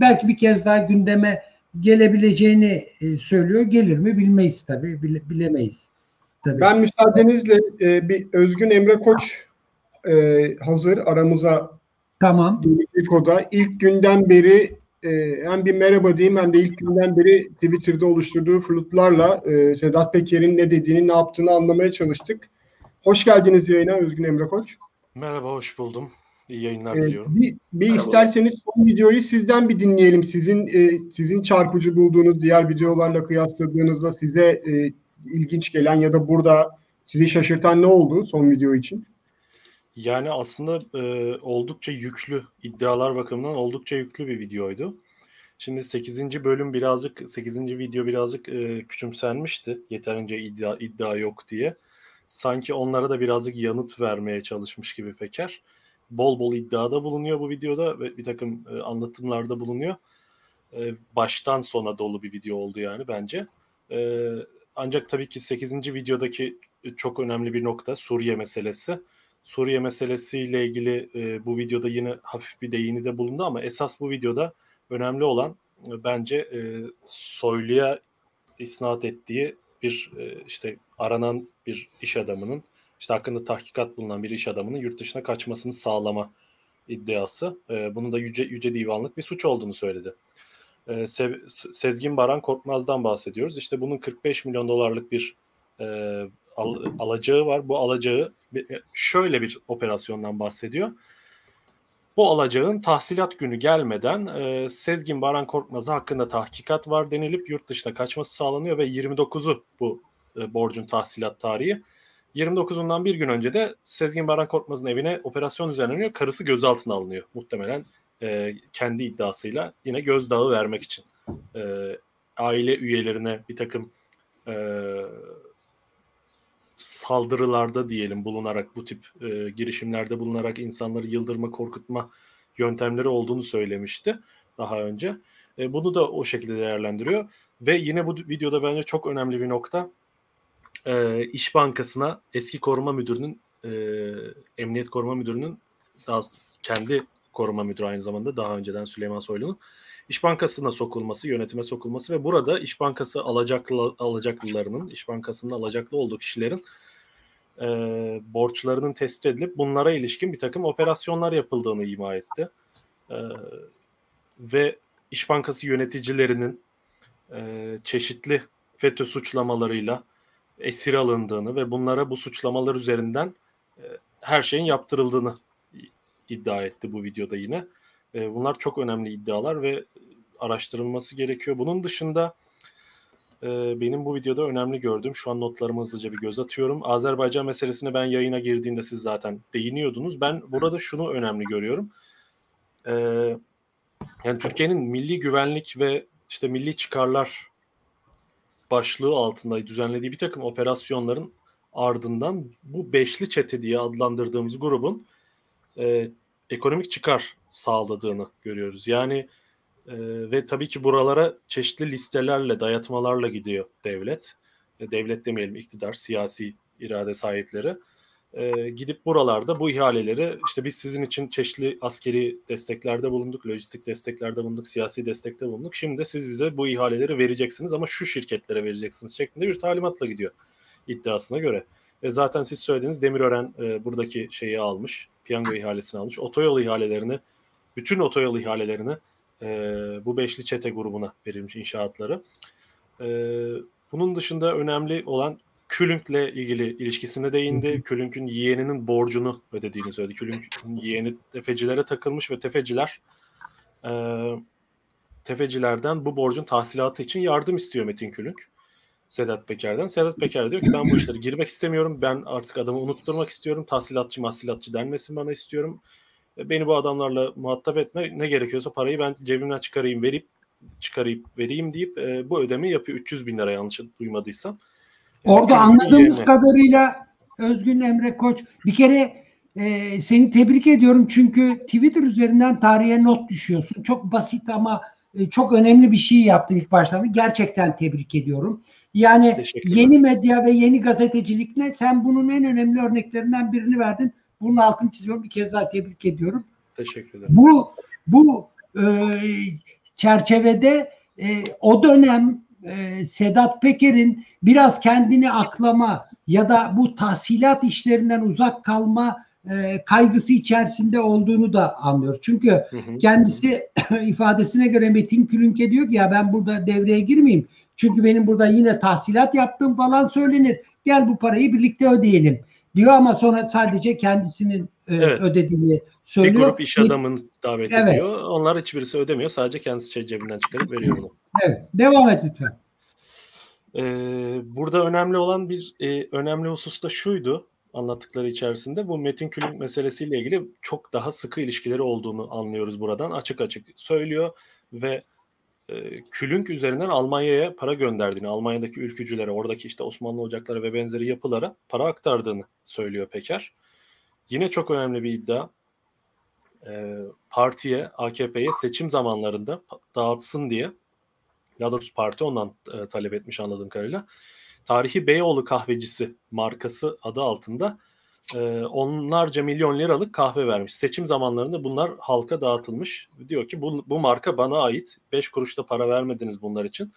belki bir kez daha gündeme gelebileceğini e, söylüyor. Gelir mi bilmeyiz tabii. Bile- bilemeyiz. Tabii. Ben müsaadenizle e, bir Özgün Emre Koç e, hazır aramıza Tamam. Politico'da ilk günden beri e, hem bir merhaba diyeyim hem de ilk günden beri Twitter'da oluşturduğu flutlarla e, Sedat Peker'in ne dediğini ne yaptığını anlamaya çalıştık. Hoş geldiniz yayına Özgün Emre Koç. Merhaba, hoş buldum. İyi yayınlar E, diliyorum. bir, bir Merhaba. isterseniz son videoyu sizden bir dinleyelim. Sizin e, sizin çarpıcı bulduğunuz diğer videolarla kıyasladığınızda size e, ilginç gelen ya da burada sizi şaşırtan ne oldu son video için? Yani aslında e, oldukça yüklü, iddialar bakımından oldukça yüklü bir videoydu. Şimdi 8. bölüm birazcık, 8. video birazcık e, küçümsenmişti. Yeterince iddia, iddia yok diye. Sanki onlara da birazcık yanıt vermeye çalışmış gibi Peker. Bol bol iddiada bulunuyor bu videoda ve bir takım e, anlatımlarda bulunuyor. E, baştan sona dolu bir video oldu yani bence. E, ancak tabii ki 8. videodaki çok önemli bir nokta Suriye meselesi. Suriye meselesiyle ilgili e, bu videoda yine hafif bir değini de bulundu ama esas bu videoda önemli olan e, bence e, Soylu'ya isnat ettiği bir e, işte aranan bir iş adamının işte hakkında tahkikat bulunan bir iş adamının yurt dışına kaçmasını sağlama iddiası. E, bunun da yüce, yüce divanlık bir suç olduğunu söyledi. E, Se- Sezgin Baran Korkmaz'dan bahsediyoruz. İşte bunun 45 milyon dolarlık bir e, al- alacağı var. Bu alacağı bir- şöyle bir operasyondan bahsediyor. Bu alacağın tahsilat günü gelmeden e, Sezgin Baran Korkmaz'a hakkında tahkikat var denilip yurt dışına kaçması sağlanıyor ve 29'u bu e, borcun tahsilat tarihi. 29'undan bir gün önce de Sezgin Baran Korkmaz'ın evine operasyon düzenleniyor. Karısı gözaltına alınıyor. Muhtemelen e, kendi iddiasıyla yine gözdağı vermek için. E, aile üyelerine bir takım e, saldırılarda diyelim bulunarak bu tip e, girişimlerde bulunarak insanları yıldırma korkutma yöntemleri olduğunu söylemişti daha önce. E, bunu da o şekilde değerlendiriyor ve yine bu videoda bence çok önemli bir nokta e, İş Bankası'na eski koruma müdürünün e, emniyet koruma müdürünün daha kendi koruma müdürü aynı zamanda daha önceden Süleyman Soylu'nun İş Bankası'na sokulması, yönetime sokulması ve burada İş Bankası alacaklı alacaklılarının, İş Bankası'nın alacaklı olduğu kişilerin e, borçlarının tespit edilip bunlara ilişkin bir takım operasyonlar yapıldığını ima etti. E, ve İş Bankası yöneticilerinin e, çeşitli FETÖ suçlamalarıyla esir alındığını ve bunlara bu suçlamalar üzerinden e, her şeyin yaptırıldığını iddia etti bu videoda yine. E, bunlar çok önemli iddialar ve araştırılması gerekiyor. Bunun dışında e, benim bu videoda önemli gördüğüm şu an notlarımı hızlıca bir göz atıyorum. Azerbaycan meselesine ben yayına girdiğimde siz zaten değiniyordunuz. Ben burada şunu önemli görüyorum. E, yani Türkiye'nin milli güvenlik ve işte milli çıkarlar başlığı altında düzenlediği bir takım operasyonların ardından bu beşli çete diye adlandırdığımız grubun e, ekonomik çıkar sağladığını görüyoruz. Yani e, ve tabii ki buralara çeşitli listelerle, dayatmalarla gidiyor devlet. E, devlet demeyelim, iktidar, siyasi irade sahipleri. E, gidip buralarda bu ihaleleri işte biz sizin için çeşitli askeri desteklerde bulunduk, lojistik desteklerde bulunduk, siyasi destekte bulunduk. Şimdi de siz bize bu ihaleleri vereceksiniz ama şu şirketlere vereceksiniz şeklinde bir talimatla gidiyor iddiasına göre. Ve zaten siz söylediğiniz Demirören e, buradaki şeyi almış, piyango ihalesini almış. Otoyol ihalelerini, bütün otoyol ihalelerini e, bu beşli çete grubuna verilmiş inşaatları. E, bunun dışında önemli olan Külünk'le ilgili ilişkisine değindi. Külünk'ün yeğeninin borcunu ödediğini söyledi. Külünk'ün yeğeni tefecilere takılmış ve tefeciler e, tefecilerden bu borcun tahsilatı için yardım istiyor Metin Külünk. Sedat Peker'den. Sedat Peker diyor ki ben bu işlere girmek istemiyorum. Ben artık adamı unutturmak istiyorum. Tahsilatçı mahsilatçı denmesin bana istiyorum. Beni bu adamlarla muhatap etme. Ne gerekiyorsa parayı ben cebimden çıkarayım verip çıkarayım vereyim deyip e, bu ödemi yapıyor. 300 bin lira yanlış duymadıysam. Orada Külünk'ün anladığımız yeğeni. kadarıyla Özgün Emre Koç bir kere e, seni tebrik ediyorum çünkü Twitter üzerinden tarihe not düşüyorsun. Çok basit ama e, çok önemli bir şey yaptın ilk başta. Gerçekten tebrik ediyorum. Yani yeni medya ve yeni gazetecilikle sen bunun en önemli örneklerinden birini verdin. Bunun altını çiziyorum. Bir kez daha tebrik ediyorum. Teşekkür ederim. Bu bu e, çerçevede e, o dönem e, Sedat Peker'in biraz kendini aklama ya da bu tahsilat işlerinden uzak kalma e, kaygısı içerisinde olduğunu da anlıyoruz. Çünkü Hı hı. kendisi [coughs] ifadesine göre Metin Külünke diyor ki ya ben burada devreye girmeyeyim. Çünkü benim burada yine tahsilat yaptığım falan söylenir. Gel bu parayı birlikte ödeyelim diyor ama sonra sadece kendisinin e, Evet. ödediğini Bir söylüyor. grup iş adamını davet Evet. ediyor. Onlar hiçbirisi ödemiyor. Sadece kendisi şey cebinden çıkarıp veriyor bunu. Evet. Devam et lütfen. Ee, burada önemli olan bir e, önemli husus da şuydu anlattıkları içerisinde bu Metin Külünk meselesiyle ilgili çok daha sıkı ilişkileri olduğunu anlıyoruz buradan açık açık söylüyor ve e, Külünk üzerinden Almanya'ya para gönderdiğini, Almanya'daki ülkücülere, oradaki işte Osmanlı ocakları ve benzeri yapılara para aktardığını söylüyor Peker. Yine çok önemli bir iddia. E, partiye, AKP'ye seçim zamanlarında dağıtsın diye daha doğrusu parti ondan e, talep etmiş anladığım kadarıyla. Tarihi Beyoğlu kahvecisi markası adı altında e, onlarca milyon liralık kahve vermiş. Seçim zamanlarında bunlar halka dağıtılmış. Diyor ki bu, bu marka bana ait. 5 kuruşta para vermediniz bunlar için.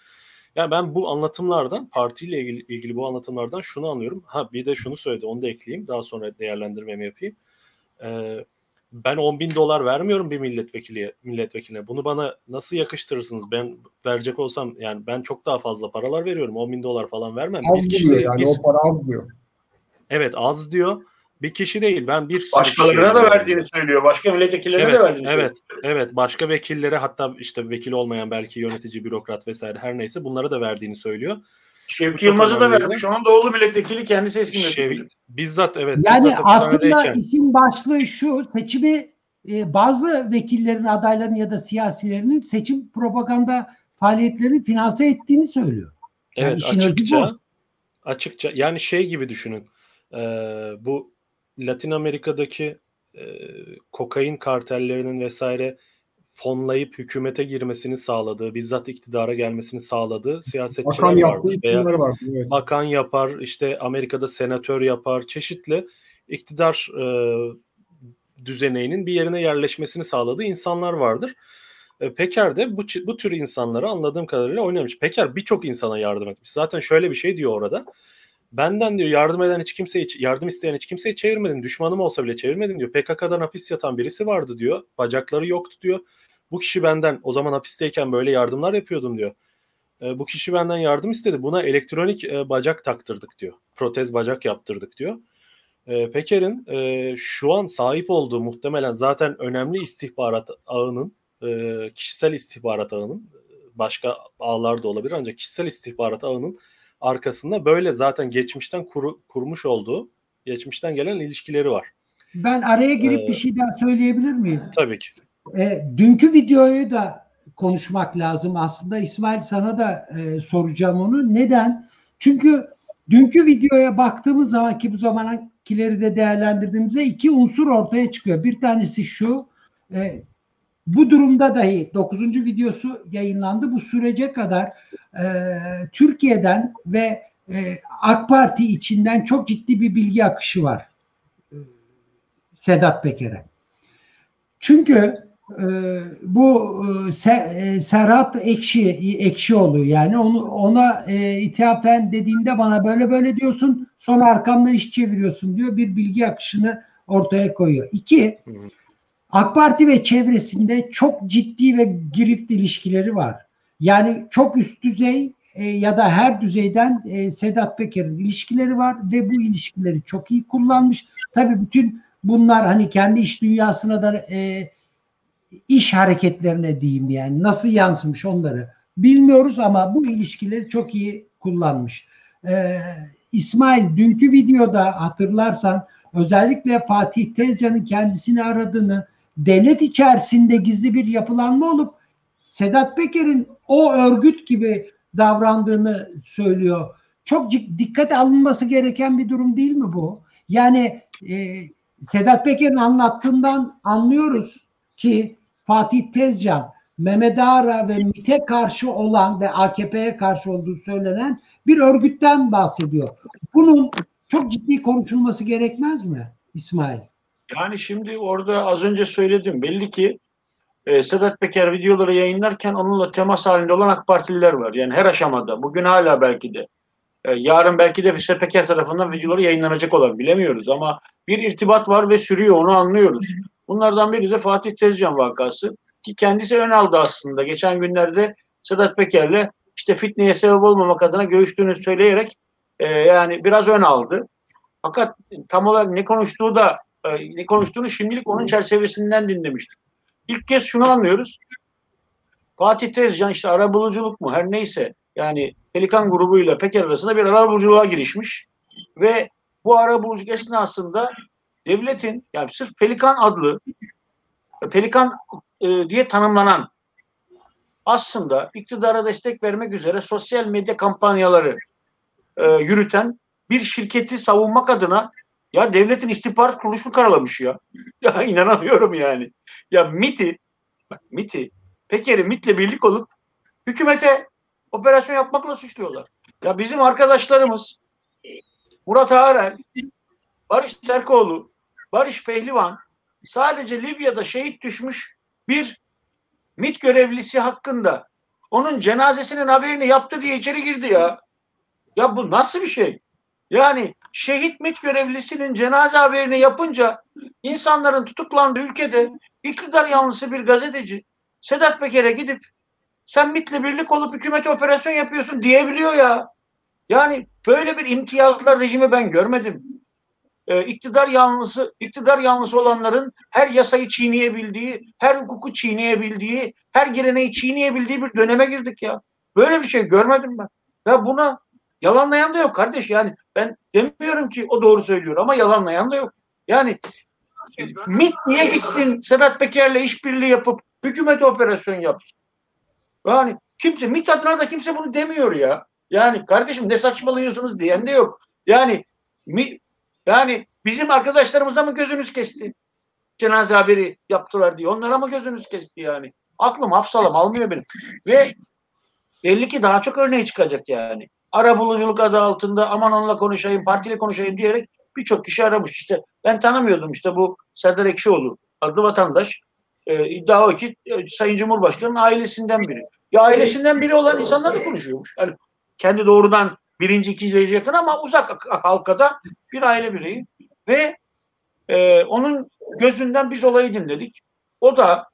Yani ben bu anlatımlardan partiyle ilgili, ilgili bu anlatımlardan şunu anlıyorum. Ha bir de şunu söyledi onu da ekleyeyim. Daha sonra değerlendirmemi yapayım. Ee, ben 10 bin dolar vermiyorum bir milletvekiliye, milletvekiline. Bunu bana nasıl yakıştırırsınız? Ben verecek olsam yani ben çok daha fazla paralar veriyorum. 10 bin dolar falan vermem. Az bir kişi diyor değil, yani bir- o para az diyor. evet az diyor. Bir kişi değil. Ben bir Başkalarına da verdiğini söylüyor. Başka milletvekillerine Evet, de verdiğini söylüyor. evet, evet. Başka vekillere hatta işte vekil olmayan belki yönetici, bürokrat vesaire her neyse bunlara da verdiğini söylüyor. Şevki Yılmaz'a da vermiş. Onun da oğlu milletvekili kendisi eski Şey, milletvekili. bizzat evet. Yani bizzat aslında işin başlığı şu seçimi e, bazı vekillerin, adayların ya da siyasilerinin seçim propaganda faaliyetlerini finanse ettiğini söylüyor. Yani Evet açıkça açıkça yani şey gibi düşünün. Ee, bu Latin Amerika'daki e, kokain kartellerinin vesaire fonlayıp hükümete girmesini sağladığı, bizzat iktidara gelmesini sağladığı siyasetçiler Bakan vardır. Veya var. Evet. bakan yapar, işte Amerika'da senatör yapar, çeşitli iktidar e, düzeneğinin bir yerine yerleşmesini sağladığı insanlar vardır. E, Peker de bu, bu tür insanları anladığım kadarıyla oynamış. Peker birçok insana yardım etmiş. Zaten şöyle bir şey diyor orada. Benden diyor yardım eden hiç kimseyi, yardım isteyen hiç kimseyi çevirmedim. Düşmanım olsa bile çevirmedim diyor. PKK'dan hapis yatan birisi vardı diyor. Bacakları yoktu diyor. Bu kişi benden o zaman hapisteyken böyle yardımlar yapıyordum diyor. E, bu kişi benden yardım istedi. Buna elektronik e, bacak taktırdık diyor. Protez bacak yaptırdık diyor. E, Peker'in e, şu an sahip olduğu muhtemelen zaten önemli istihbarat ağının, e, kişisel istihbarat ağının, başka ağlar da olabilir ancak kişisel istihbarat ağının arkasında böyle zaten geçmişten kuru, kurmuş olduğu, geçmişten gelen ilişkileri var. Ben araya girip Ee, bir şey daha söyleyebilir miyim? Tabii ki. E, dünkü videoyu da konuşmak lazım aslında. İsmail sana da e, soracağım onu. Neden? Çünkü dünkü videoya baktığımız zaman ki bu zamankileri de değerlendirdiğimizde iki unsur ortaya çıkıyor. Bir tanesi şu. e, bu durumda dahi 9. videosu yayınlandı. Bu sürece kadar e, Türkiye'den ve e, AK Parti içinden çok ciddi bir bilgi akışı var. E, Sedat Peker'e. Çünkü bu e, e, Serhat Ekşi Ekşioğlu yani onu ona e, ithafen dediğinde bana böyle böyle diyorsun sonra arkamdan iş çeviriyorsun diyor bir bilgi akışını ortaya koyuyor. İki. AK Parti ve çevresinde çok ciddi ve girift ilişkileri var. Yani çok üst düzey e, ya da her düzeyden e, Sedat Peker'in ilişkileri var ve bu ilişkileri çok iyi kullanmış. Tabii bütün bunlar hani kendi iş dünyasına da e, iş hareketlerine diyeyim yani nasıl yansımış onları bilmiyoruz ama bu ilişkileri çok iyi kullanmış. Ee, İsmail dünkü videoda hatırlarsan özellikle Fatih Tezcan'ın kendisini aradığını devlet içerisinde gizli bir yapılanma olup Sedat Peker'in o örgüt gibi davrandığını söylüyor. Çok dikkate alınması gereken bir durum değil mi bu? Yani e, Sedat Peker'in anlattığından anlıyoruz ki Fatih Tezcan, Mehmet Ağar'a ve MİT'e karşı olan ve AKP'ye karşı olduğu söylenen bir örgütten bahsediyor. Bunun çok ciddi konuşulması gerekmez mi İsmail? Yani şimdi orada az önce söyledim. Belli ki e, Sedat Peker videoları yayınlarken onunla temas halinde olan AK Partililer var. Yani her aşamada. Bugün hala belki de. E, yarın belki de Sedat Peker tarafından videoları yayınlanacak olan bilemiyoruz. Ama bir irtibat var ve sürüyor onu anlıyoruz. Bunlardan biri de Fatih Tezcan vakası. Ki kendisi ön aldı aslında. Geçen günlerde Sedat Peker'le işte fitneye sebep olmamak adına görüştüğünü söyleyerek e, yani biraz ön aldı. Fakat tam olarak ne konuştuğu da e, ne konuştuğunu şimdilik onun çerçevesinden dinlemiştik. İlk kez şunu anlıyoruz. Fatih Tezcan işte arabuluculuk mu her neyse yani Pelikan grubuyla Peker arasında bir arabuluculuğa girişmiş ve bu arabuluculuk esnasında devletin yani sırf Pelikan adlı Pelikan e, diye tanımlanan aslında iktidara destek vermek üzere sosyal medya kampanyaları e, yürüten bir şirketi savunmak adına ya devletin istihbarat kuruluşunu karalamış ya. [laughs] Ya inanamıyorum yani. Ya MIT'i bak MIT'i Peker'i MIT'le birlik olup hükümete operasyon yapmakla suçluyorlar. Ya bizim arkadaşlarımız Murat Ağarel, Barış Terkoğlu, Barış Pehlivan sadece Libya'da şehit düşmüş bir MIT görevlisi hakkında onun cenazesinin haberini yaptı diye içeri girdi ya. Ya bu nasıl bir şey? Yani şehit MİT görevlisinin cenaze haberini yapınca insanların tutuklandığı ülkede iktidar yanlısı bir gazeteci Sedat Peker'e gidip sen MİT'le birlik olup hükümete operasyon yapıyorsun diyebiliyor ya. Yani böyle bir imtiyazlılar rejimi ben görmedim. Ee, iktidar yanlısı, iktidar yanlısı olanların her yasayı çiğneyebildiği, her hukuku çiğneyebildiği, her geleneği çiğneyebildiği bir döneme girdik ya. Böyle bir şey görmedim ben. Ya buna yalanlayan da yok kardeş. Yani ben demiyorum ki o doğru söylüyor ama yalanlayan da yok. Yani MİT niye gitsin Sedat Peker'le işbirliği yapıp hükümete operasyon yapsın? Yani kimse MİT adına da kimse bunu demiyor ya. Yani kardeşim ne saçmalıyorsunuz diyen de yok. Yani mi, yani bizim arkadaşlarımıza mı gözünüz kesti? Cenaze haberi yaptılar diye. Onlara mı gözünüz kesti yani? Aklım hafsalam almıyor benim. Ve belli ki daha çok örneği çıkacak yani. Ara buluculuk adı altında aman onunla konuşayım, partiyle konuşayım diyerek birçok kişi aramış. İşte ben tanımıyordum işte bu Serdar Ekşioğlu adlı vatandaş. Ee, iddia o ki e, Sayın Cumhurbaşkanı'nın ailesinden biri. Ya ailesinden biri olan insanlar da konuşuyormuş. Yani kendi doğrudan birinci, ikinci derece yakın ama uzak halkada bir aile bireyi ve e, onun gözünden biz olayı dinledik. O da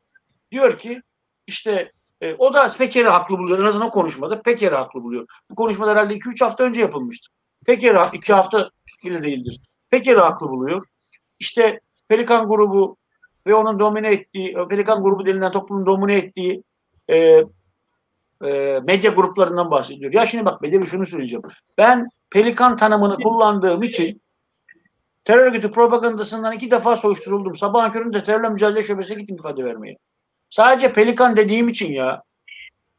diyor ki işte e, o da Peker'i haklı buluyor. En azından konuşmada Peker'i haklı buluyor. Bu konuşma herhalde 2-3 hafta önce yapılmıştı. Peker'i 2 hafta bile değildir. Peker'i haklı buluyor. İşte Pelikan grubu ve onun domine ettiği, Pelikan grubu denilen toplumun domine ettiği e, e, medya gruplarından bahsediyor. Ya şimdi bak Bedevi şunu söyleyeceğim. Ben pelikan tanımını kullandığım için terör örgütü propagandasından iki defa soruşturuldum. Sabahın köründe terörle mücadele şubesine gittim ifade vermeye. Sadece pelikan dediğim için ya.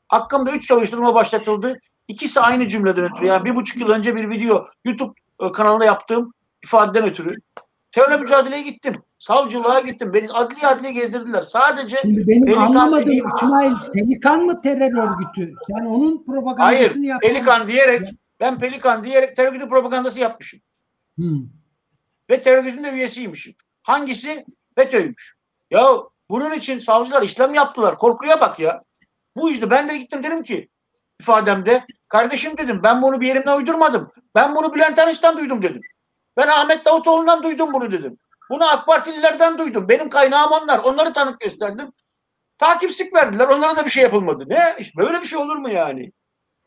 Hakkımda üç soruşturma başlatıldı. İkisi aynı cümleden ötürü. Yani bir buçuk yıl önce bir video YouTube e, kanalında yaptığım ifadeden ötürü. Terörle mücadeleye gittim. Savcılığa gittim. Beni adli adliye gezdirdiler. Sadece Şimdi benim Pelikan anlamadığım dediğim- İsmail Pelikan mı terör örgütü? Sen onun propagandasını hayır yaptın. pelikan diyerek ben pelikan diyerek terör örgütü propagandası yapmışım. Hı. Ve terör örgütünün de üyesiymişim. Hangisi? FETÖ'ymüş. Ya bunun için savcılar işlem yaptılar. Korkuya bak ya. Bu işte ben de gittim dedim ki ifademde kardeşim dedim ben bunu bir yerimden uydurmadım. Ben bunu Bülent Arınç'tan duydum dedim. Ben Ahmet Davutoğlu'ndan duydum bunu dedim. Bunu AK Partililerden duydum. Benim kaynağım onlar. Onları tanık gösterdim. Takipsik verdiler. Onlara da bir şey yapılmadı. Ne? Böyle bir şey olur mu yani?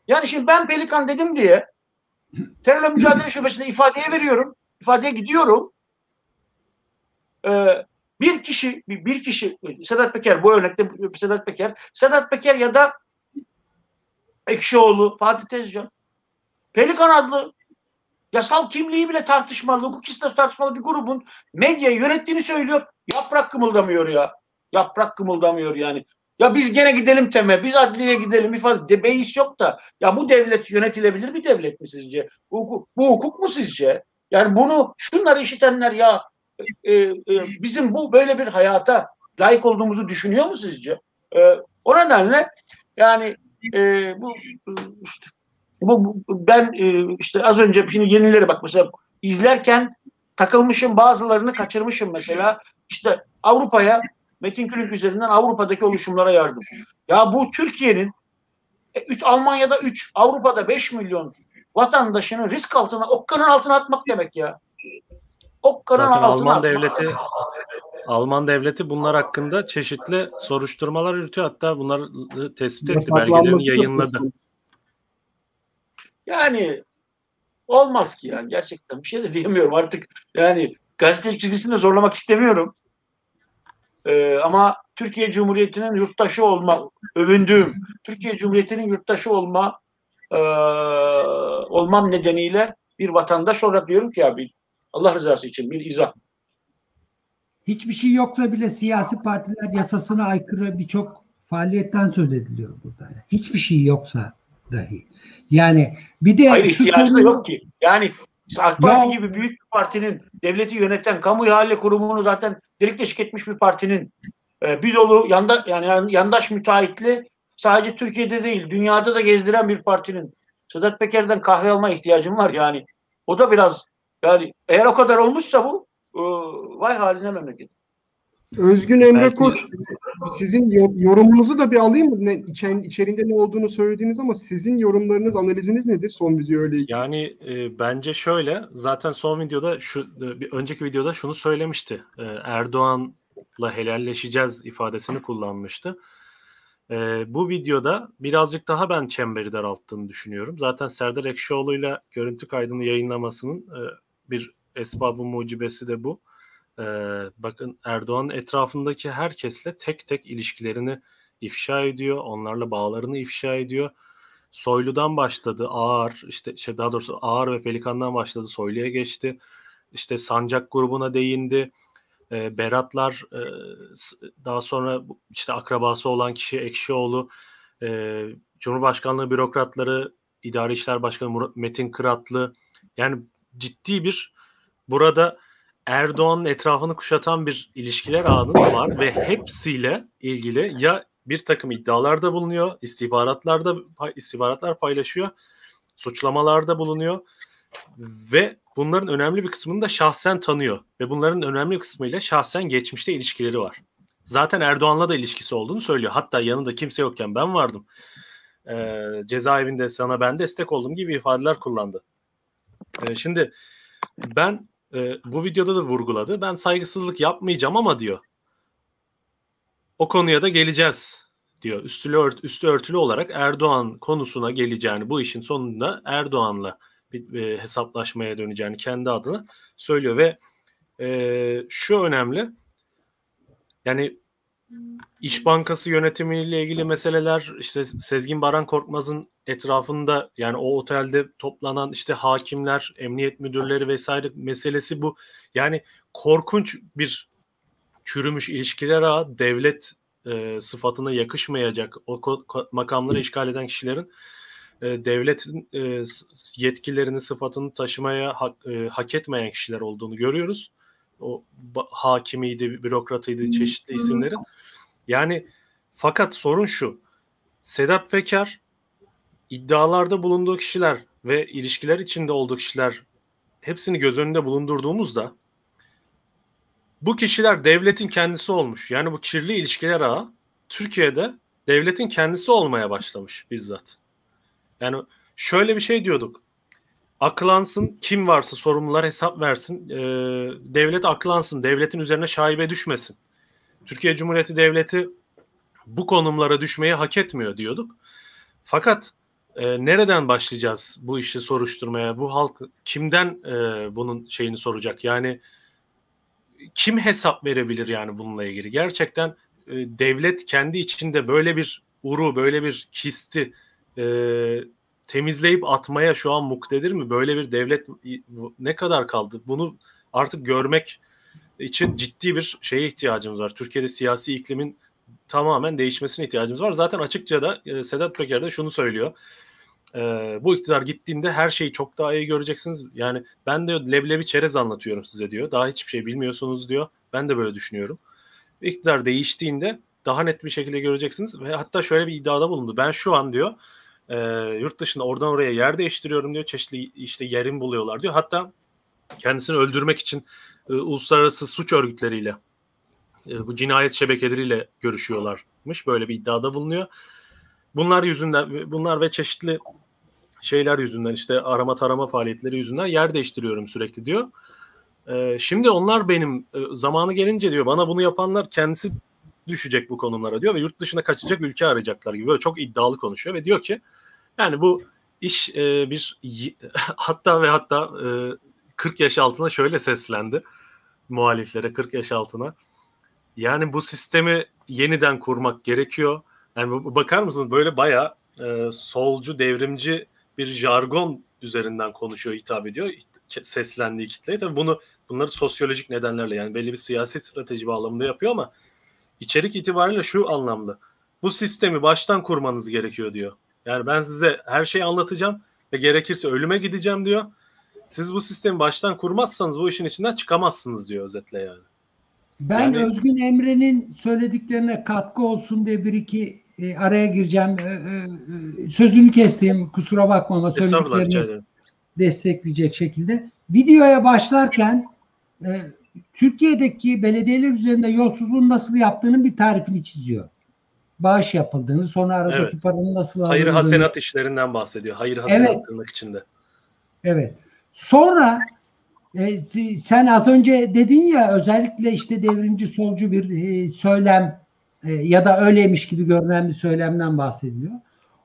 Yani şimdi ben Pelikan dedim diye terörle mücadele şubesinde ifadeye veriyorum. İfadeye gidiyorum. Ee, bir kişi bir kişi Sedat Peker bu örnekte Sedat Peker Sedat Peker ya da Ekşioğlu, Fatih Tezcan Pelikan adlı yasal kimliği bile tartışmalı, hukuk sistemi tartışmalı bir grubun medyayı yönettiğini söylüyor. Yaprak kımıldamıyor ya. Yaprak kımıldamıyor yani. Ya biz gene gidelim teme, biz adliyeye gidelim ifade. De, beis yok da. Ya bu devlet yönetilebilir bir devlet mi sizce? Bu, hukuk- bu hukuk mu sizce? Yani bunu şunları işitenler ya e, e, bizim bu böyle bir hayata layık olduğumuzu düşünüyor mu sizce? E, o nedenle yani e, bu e, işte, bu, bu- ben e, işte az önce şimdi yenileri bak mesela izlerken takılmışım bazılarını kaçırmışım mesela işte Avrupa'ya Metin Külünk üzerinden Avrupa'daki oluşumlara yardım. Ya bu Türkiye'nin e, üç, Almanya'da 3, Avrupa'da 5 milyon vatandaşını risk altına, okkanın altına atmak demek ya. Okkanın Zaten altına Alman atmak. devleti Alman devleti bunlar hakkında çeşitli soruşturmalar yürütüyor. Hatta bunları tespit etti, belgelerini yayınladı. konusu. Yani olmaz ki yani gerçekten bir şey de [laughs] diyemiyorum artık yani gazetecilik çizgisini de zorlamak istemiyorum. Ee, ama Türkiye Cumhuriyeti'nin yurttaşı olma övündüğüm Türkiye Cumhuriyeti'nin yurttaşı olma e, olmam nedeniyle bir vatandaş olarak diyorum ki abi Allah rızası için bir izah. Hiçbir şey yoksa bile siyasi partiler yasasına aykırı birçok faaliyetten söz ediliyor burada. Hiçbir şey yoksa dahi. Yani bir de Hayır ihtiyacı da sorun- yok ki. Yani AK Parti Ya- gibi büyük bir partinin devleti yöneten kamu ihale kurumunu zaten delik deşik etmiş bir partinin e, bir dolu yanda, yani yan- yandaş müteahhitli sadece Türkiye'de değil dünyada da gezdiren bir partinin Sedat Peker'den kahve alma ihtiyacım var yani. O da biraz yani eğer o kadar olmuşsa bu e, vay haline memleket. Özgün Emre Belki- Koç, sizin yo- yorumunuzu da bir alayım mı? Ne, içen, içeriğinde ne olduğunu söylediniz ama sizin yorumlarınız, analiziniz nedir son video ile ilgili? Yani e, bence şöyle zaten son videoda şu e, bir önceki videoda şunu söylemişti. E, Erdoğan'la helalleşeceğiz ifadesini kullanmıştı. E, bu videoda birazcık daha ben çemberi daralttığını düşünüyorum. Zaten Serdar Ekşioğlu'yla görüntü kaydını yayınlamasının e, bir esbabı mucibesi de bu. E, bakın Erdoğan etrafındaki herkesle tek tek ilişkilerini ifşa ediyor. Onlarla bağlarını ifşa ediyor. Soylu'dan başladı Ağar işte şey daha doğrusu Ağar ve Pelikan'dan başladı Soylu'ya geçti. İşte Sancak grubuna değindi. E, Beratlar e, daha sonra işte akrabası olan kişi Ekşioğlu e, Cumhurbaşkanlığı bürokratları İdari İşler Başkanı Metin Kıratlı yani ciddi bir burada Erdoğan'ın etrafını kuşatan bir ilişkiler ağının var ve hepsiyle ilgili ya bir takım iddialarda bulunuyor, istihbaratlarda istihbaratlar paylaşıyor, suçlamalarda bulunuyor ve bunların önemli bir kısmını da şahsen tanıyor ve bunların önemli kısmıyla şahsen geçmişte ilişkileri var. Zaten Erdoğan'la da ilişkisi olduğunu söylüyor. Hatta yanında kimse yokken ben vardım. Ee, cezaevinde sana ben destek oldum gibi ifadeler kullandı. Ee, şimdi ben e, bu videoda da vurguladı. Ben saygısızlık yapmayacağım ama diyor. O konuya da geleceğiz diyor. Üstülü ört, üstü örtülü olarak Erdoğan konusuna geleceğini, bu işin sonunda Erdoğan'la bir e, hesaplaşmaya döneceğini kendi adına söylüyor ve e, şu önemli. Yani İş Bankası yönetimiyle ilgili meseleler işte Sezgin Baran Korkmaz'ın etrafında yani o otelde toplanan işte hakimler, emniyet müdürleri vesaire meselesi bu. Yani korkunç bir çürümüş ilişkiler ağı devlet e, sıfatına yakışmayacak o ko- makamları işgal eden kişilerin e, devletin e, yetkilerini sıfatını taşımaya hak, e, hak etmeyen kişiler olduğunu görüyoruz. O hakimiydi, bürokratıydı çeşitli isimlerin. Yani fakat sorun şu. Sedat Peker iddialarda bulunduğu kişiler ve ilişkiler içinde olduğu kişiler hepsini göz önünde bulundurduğumuzda bu kişiler devletin kendisi olmuş. Yani bu kirli ilişkiler ağı Türkiye'de devletin kendisi olmaya başlamış bizzat. Yani şöyle bir şey diyorduk. Aklansın, kim varsa sorumlular hesap versin. Ee, devlet aklansın, devletin üzerine şaibe düşmesin. Türkiye Cumhuriyeti Devleti bu konumlara düşmeyi hak etmiyor diyorduk. Fakat e, nereden başlayacağız bu işi soruşturmaya? Bu halk kimden e, bunun şeyini soracak? Yani kim hesap verebilir yani bununla ilgili? Gerçekten e, devlet kendi içinde böyle bir uru, böyle bir kisti e, temizleyip atmaya şu an muktedir mi? Böyle bir devlet ne kadar kaldı? Bunu artık görmek için ciddi bir şeye ihtiyacımız var. Türkiye'de siyasi iklimin tamamen değişmesine ihtiyacımız var. Zaten açıkça da e, Sedat Peker de şunu söylüyor. E, bu iktidar gittiğinde her şeyi çok daha iyi göreceksiniz. Yani ben de leblebi çerez anlatıyorum size diyor. Daha hiçbir şey bilmiyorsunuz diyor. Ben de böyle düşünüyorum. İktidar değiştiğinde daha net bir şekilde göreceksiniz. Ve hatta şöyle bir iddiada bulundu. Ben şu an diyor e, yurt dışında oradan oraya yer değiştiriyorum diyor. Çeşitli işte yerim buluyorlar diyor. Hatta kendisini öldürmek için e, uluslararası suç örgütleriyle e, bu cinayet şebekeleriyle görüşüyorlarmış. Böyle bir iddiada bulunuyor. Bunlar yüzünden bunlar ve çeşitli şeyler yüzünden işte arama tarama faaliyetleri yüzünden yer değiştiriyorum sürekli diyor. E, şimdi onlar benim e, zamanı gelince diyor bana bunu yapanlar kendisi düşecek bu konumlara diyor ve yurt dışına kaçacak ülke arayacaklar gibi böyle çok iddialı konuşuyor ve diyor ki yani bu iş e, bir [laughs] hatta ve hatta e, 40 yaş altına şöyle seslendi muhaliflere 40 yaş altına. Yani bu sistemi yeniden kurmak gerekiyor. Yani bakar mısınız böyle baya e, solcu, devrimci bir jargon üzerinden konuşuyor, hitap ediyor seslendiği kitleye. Tabii bunu bunları sosyolojik nedenlerle yani belli bir siyasi strateji bağlamında yapıyor ama içerik itibariyle şu anlamda. Bu sistemi baştan kurmanız gerekiyor diyor. Yani ben size her şeyi anlatacağım ve gerekirse ölüme gideceğim diyor. Siz bu sistemi baştan kurmazsanız bu işin içinden çıkamazsınız diyor özetle yani. Ben yani, Özgün Emre'nin söylediklerine katkı olsun diye bir iki e, araya gireceğim. E, e, sözünü kestim. Kusura bakma ama söylediklerini destekleyecek şekilde. Videoya başlarken e, Türkiye'deki belediyeler üzerinde yolsuzluğun nasıl yaptığının bir tarifini çiziyor. Bağış yapıldığını, sonra aradaki evet. paranın nasıl alındığını. Hayır hasenat işlerinden bahsediyor. Hayır hasenat evet. tırnak içinde. Evet. Sonra e, sen az önce dedin ya özellikle işte devrimci solcu bir e, söylem e, ya da öyleymiş gibi görünen bir söylemden bahsediyor.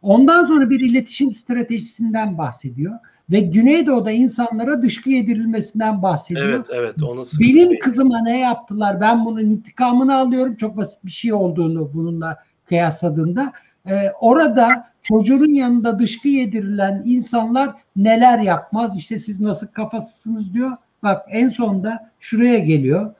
Ondan sonra bir iletişim stratejisinden bahsediyor ve Güneydoğu'da insanlara dışkı yedirilmesinden bahsediyor. Evet, evet. Onu Benim kızıma ne yaptılar? Ben bunun intikamını alıyorum. Çok basit bir şey olduğunu bununla kıyasladığında. Ee, orada çocuğun yanında dışkı yedirilen insanlar neler yapmaz? İşte siz nasıl kafasısınız diyor. Bak en sonunda şuraya geliyor.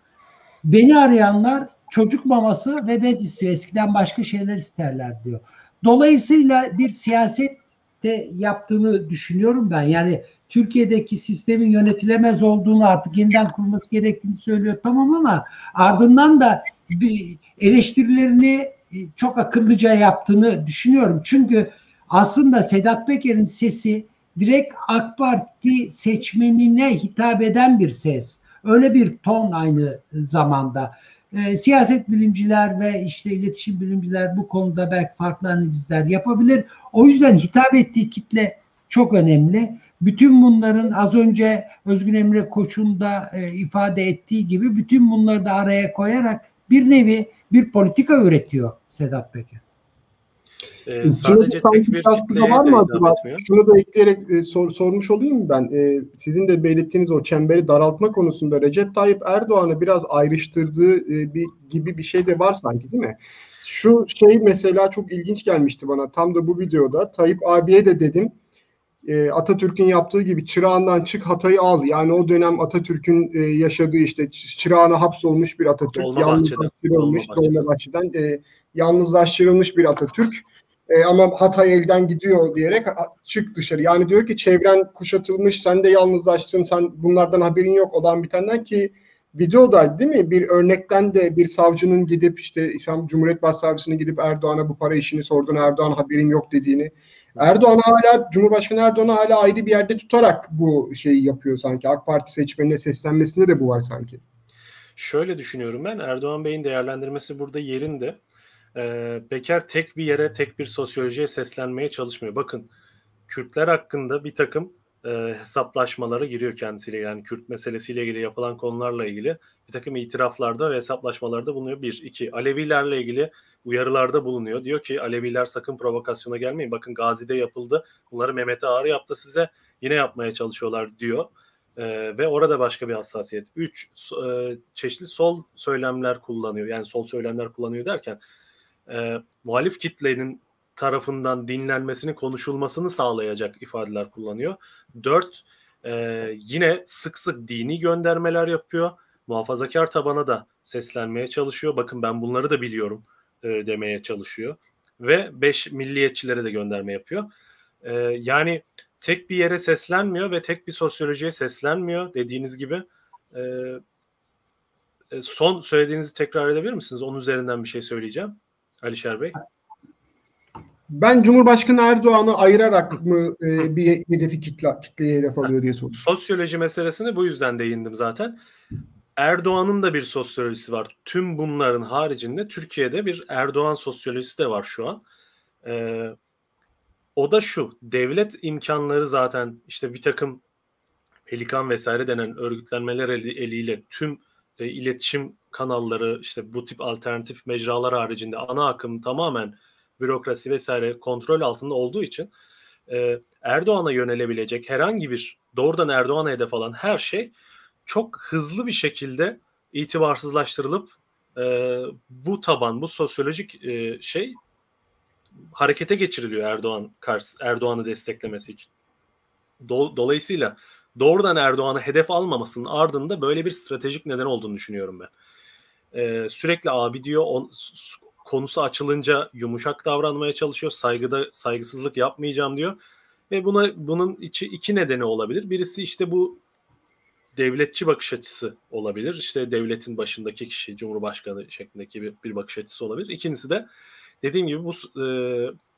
Beni arayanlar çocuk maması ve bez istiyor. Eskiden başka şeyler isterler diyor. Dolayısıyla bir siyaset de yaptığını düşünüyorum ben. Yani Türkiye'deki sistemin yönetilemez olduğunu artık yeniden kurması gerektiğini söylüyor tamam ama ardından da bir eleştirilerini çok akıllıca yaptığını düşünüyorum. Çünkü aslında Sedat Peker'in sesi direkt AK Parti seçmenine hitap eden bir ses. Öyle bir ton aynı zamanda. E, siyaset bilimciler ve işte iletişim bilimciler bu konuda belki farklı analizler yapabilir. O yüzden hitap ettiği kitle çok önemli. Bütün bunların az önce Özgün Emre Koç'un da e, ifade ettiği gibi bütün bunları da araya koyarak bir nevi bir politika üretiyor Sedat Peker. E, sadece sanki tek bir kitleye var mı acaba? Şunu da ekleyerek e, sor- sormuş olayım ben? E, sizin de belirttiğiniz o çemberi daraltma konusunda Recep Tayyip Erdoğan'ı biraz ayrıştırdığı e, bir gibi bir şey de var sanki değil mi? Şu şey mesela çok ilginç gelmişti bana tam da bu videoda. Tayyip abiye de dedim e, Atatürk'ün yaptığı gibi çırağından çık Hatay'ı al. Yani o dönem Atatürk'ün e, yaşadığı işte çırağına hapsolmuş bir Atatürk. Dolmabahçe'den, Yalnızlaştırılmış, Dolmabahçe'den. Dolmabahçe'den e, yalnızlaştırılmış bir Atatürk. E, ama Hatay elden gidiyor diyerek çık dışarı. Yani diyor ki çevren kuşatılmış, sen de yalnızlaştın, sen bunlardan haberin yok olan bitenden ki videoda değil mi bir örnekten de bir savcının gidip işte İslam Cumhuriyet Başsavcısının gidip Erdoğan'a bu para işini sorduğunu, Erdoğan haberim yok dediğini. Erdoğan hala Cumhurbaşkanı Erdoğan'ı hala ayrı bir yerde tutarak bu şeyi yapıyor sanki. AK Parti seçmenine seslenmesinde de bu var sanki. Şöyle düşünüyorum ben. Erdoğan Bey'in değerlendirmesi burada yerinde. Ee, Peker tek bir yere, tek bir sosyolojiye seslenmeye çalışmıyor. Bakın Kürtler hakkında bir takım e, hesaplaşmalara giriyor kendisiyle. Yani Kürt meselesiyle ilgili yapılan konularla ilgili bir takım itiraflarda ve hesaplaşmalarda bulunuyor. Bir, iki, Alevilerle ilgili uyarılarda bulunuyor. Diyor ki Aleviler sakın provokasyona gelmeyin. Bakın Gazi'de yapıldı. Bunları Mehmet Ağrı yaptı size. Yine yapmaya çalışıyorlar diyor. Ee, ve orada başka bir hassasiyet. Üç, e, çeşitli sol söylemler kullanıyor. Yani sol söylemler kullanıyor derken e, muhalif kitlenin tarafından dinlenmesini, konuşulmasını sağlayacak ifadeler kullanıyor. Dört, e, yine sık sık dini göndermeler yapıyor. Muhafazakar tabana da seslenmeye çalışıyor. Bakın ben bunları da biliyorum e, demeye çalışıyor. Ve beş, milliyetçilere de gönderme yapıyor. E, yani tek bir yere seslenmiyor ve tek bir sosyolojiye seslenmiyor dediğiniz gibi. E, e, son söylediğinizi tekrar edebilir misiniz? Onun üzerinden bir şey söyleyeceğim. Alişer Bey. Ben Cumhurbaşkanı Erdoğan'ı ayırarak mı e, bir hedefi kitle, kitleye hedef alıyor diye soruyorum. Sosyoloji meselesine bu yüzden değindim zaten. Erdoğan'ın da bir sosyolojisi var. Tüm bunların haricinde Türkiye'de bir Erdoğan sosyolojisi de var şu an. Ee, o da şu. Devlet imkanları zaten işte bir takım pelikan vesaire denen örgütlenmeler eli- eliyle tüm e, iletişim kanalları işte bu tip alternatif mecralar haricinde ana akım tamamen bürokrasi vesaire kontrol altında olduğu için e, Erdoğan'a yönelebilecek herhangi bir doğrudan Erdoğan'a hedef alan her şey çok hızlı bir şekilde itibarsızlaştırılıp e, bu taban, bu sosyolojik e, şey harekete geçiriliyor Erdoğan karşı Erdoğan'ı desteklemesi için. Do- dolayısıyla doğrudan Erdoğan'ı hedef almamasının ardında böyle bir stratejik neden olduğunu düşünüyorum ben. E, sürekli abi diyor on, konusu açılınca yumuşak davranmaya çalışıyor. Saygıda saygısızlık yapmayacağım diyor. Ve buna bunun içi iki nedeni olabilir. Birisi işte bu devletçi bakış açısı olabilir. İşte devletin başındaki kişi Cumhurbaşkanı şeklindeki bir, bir bakış açısı olabilir. İkincisi de dediğim gibi bu e,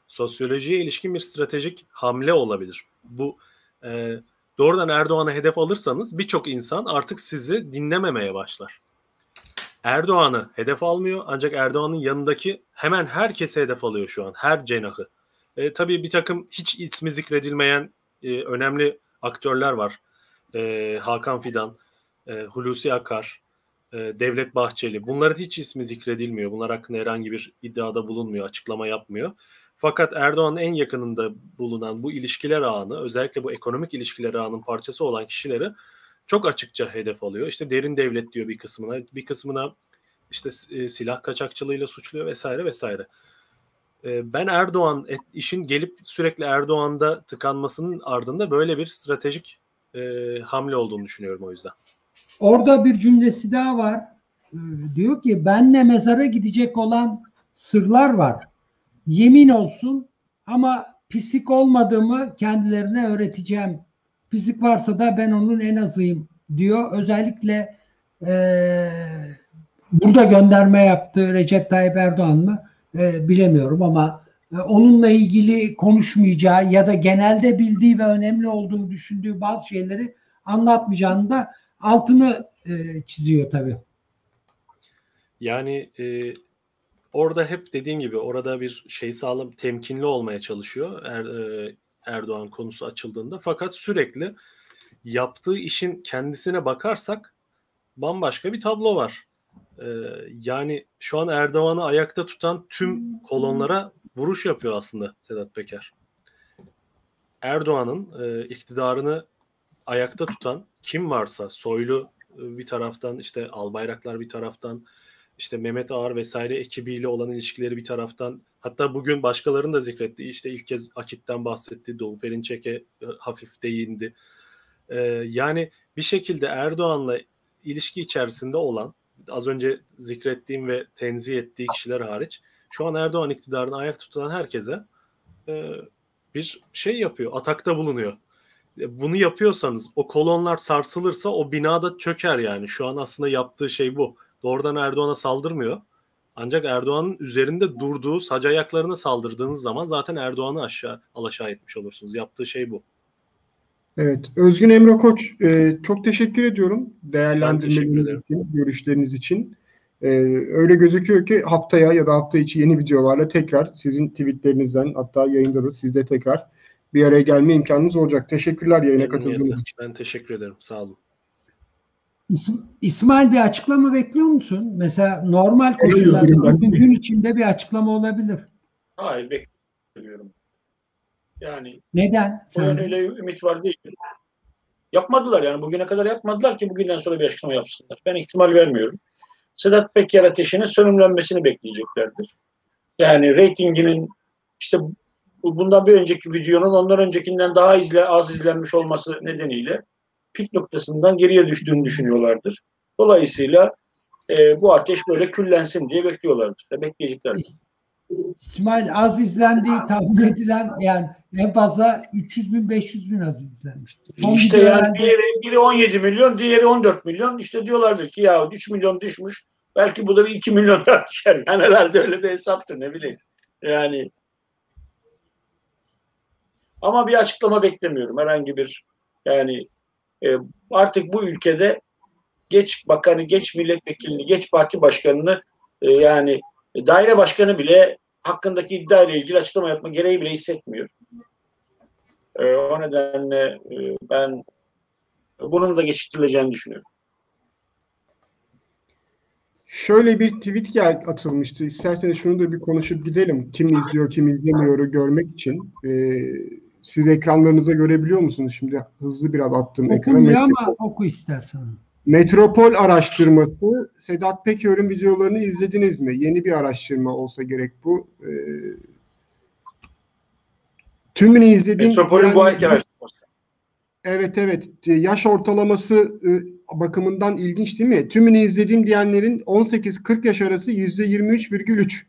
sosyolojiye ilişkin bir stratejik hamle olabilir. Bu e, doğrudan Erdoğan'a hedef alırsanız birçok insan artık sizi dinlememeye başlar. Erdoğan'ı hedef almıyor ancak Erdoğan'ın yanındaki hemen herkese hedef alıyor şu an. Her cenahı. E, tabii bir takım hiç ismi zikredilmeyen e, önemli aktörler var. E, Hakan Fidan, e, Hulusi Akar, e, Devlet Bahçeli. Bunların hiç ismi zikredilmiyor. Bunlar hakkında herhangi bir iddiada bulunmuyor, açıklama yapmıyor. Fakat Erdoğan'ın en yakınında bulunan bu ilişkiler ağını, özellikle bu ekonomik ilişkiler ağının parçası olan kişileri çok açıkça hedef alıyor. İşte derin devlet diyor bir kısmına, bir kısmına işte e, silah kaçakçılığıyla suçluyor vesaire vesaire. E, ben Erdoğan et, işin gelip sürekli Erdoğan'da tıkanmasının ardında böyle bir stratejik e, hamle olduğunu düşünüyorum o yüzden. Orada bir cümlesi daha var. Diyor ki benle mezara gidecek olan sırlar var. Yemin olsun ama pislik olmadığımı kendilerine öğreteceğim. Pislik varsa da ben onun en azıyım diyor. Özellikle eee, burada gönderme yaptı Recep Tayyip Erdoğan mı Eee, bilemiyorum ama e, onunla ilgili konuşmayacağı ya da genelde bildiği ve önemli olduğunu düşündüğü bazı şeyleri anlatmayacağını da altını e, çiziyor tabii. Yani e, orada hep dediğim gibi orada bir şey sağlam temkinli olmaya çalışıyor er, e, Erdoğan konusu açıldığında. Fakat sürekli yaptığı işin kendisine bakarsak bambaşka bir tablo var. Ee, yani şu an Erdoğan'ı ayakta tutan tüm kolonlara vuruş yapıyor aslında Sedat Peker. Erdoğan'ın e, iktidarını ayakta tutan kim varsa Soylu e, bir taraftan işte Albayraklar bir taraftan işte Mehmet Ağar vesaire ekibiyle olan ilişkileri bir taraftan hatta bugün başkalarının da zikrettiği işte ilk kez Akit'ten bahsetti Doğu Perinçek'e e, hafif değindi. E, yani bir şekilde Erdoğan'la ilişki içerisinde olan az önce zikrettiğim ve tenzih ettiği kişiler hariç şu an Erdoğan iktidarını ayak tutan herkese e, bir şey yapıyor, atakta bulunuyor. E, Bunu yapıyorsanız o kolonlar sarsılırsa o binada çöker yani. Şu an aslında yaptığı şey bu. Doğrudan Erdoğan'a saldırmıyor. Ancak Erdoğan'ın üzerinde durduğu sac ayaklarına saldırdığınız zaman zaten Erdoğan'ı aşağı alaşağı etmiş olursunuz. Yaptığı şey bu. Evet. Özgün Emre Koç e, çok teşekkür ediyorum değerlendirmeleriniz için, görüşleriniz için. E, öyle gözüküyor ki haftaya ya da hafta içi yeni videolarla tekrar sizin tweetlerinizden hatta yayında da sizde tekrar bir araya gelme imkanınız olacak. Teşekkürler yayına katıldığınız için. Ben teşekkür ederim. Sağ olun. İsm- İsmail bir açıklama bekliyor musun? Mesela normal Bekliyorum koşullarda bugün gün içinde bir açıklama olabilir. Hayır beklemiyorum. Yani Neden? Sen yönüyle ümit var değil. Yapmadılar yani. Bugüne kadar yapmadılar ki bugünden sonra bir açıklama yapsınlar. Ben ihtimal vermiyorum. Sedat Peker ateşinin sönümlenmesini bekleyeceklerdir. Yani reytinginin işte bu- bundan bir önceki videonun ondan öncekinden daha izle, az izlenmiş olması nedeniyle pik noktasından geriye düştüğünü düşünüyorlardır. Dolayısıyla e, bu ateş böyle küllensin diye bekliyorlardır. Bekleyeceklerdir. İsmail az izlendiği tahmin edilen yani en fazla 300 bin 500 bin az izlenmişti. Son işte yani herhalde- biri, biri 17 milyon, diğeri 14 milyon. İşte diyorlardır ki ya 3 milyon düşmüş. Belki bu da bir 2 milyon daha düşer. [laughs] Yani herhalde öyle bir hesaptır ne bileyim. Yani ama bir açıklama beklemiyorum. Herhangi bir yani e, artık bu ülkede geç bakanı, geç milletvekilini, geç parti başkanını e, yani daire başkanı bile hakkındaki iddia ile ilgili açıklama yapma gereği bile hissetmiyor. E, o nedenle ben bunun da geçiştirileceğini düşünüyorum. Şöyle bir tweet gel atılmıştı. İsterseniz şunu da bir konuşup gidelim. Kim izliyor, kim izlemiyor'u görmek için. Ee, siz ekranlarınıza görebiliyor musunuz? Şimdi hızlı biraz attım ekrana. Ama oku istersen. Metropol araştırması. Sedat Peker'in videolarını izlediniz mi? Yeni bir araştırma olsa gerek bu. Ee, tümünü izlediğim Metropol'ün bu diyen- ayki araştırması. Evet evet. Yaş ortalaması e, bakımından ilginç değil mi? Tümünü izlediğim diyenlerin 18-40 yaş arası %23,3.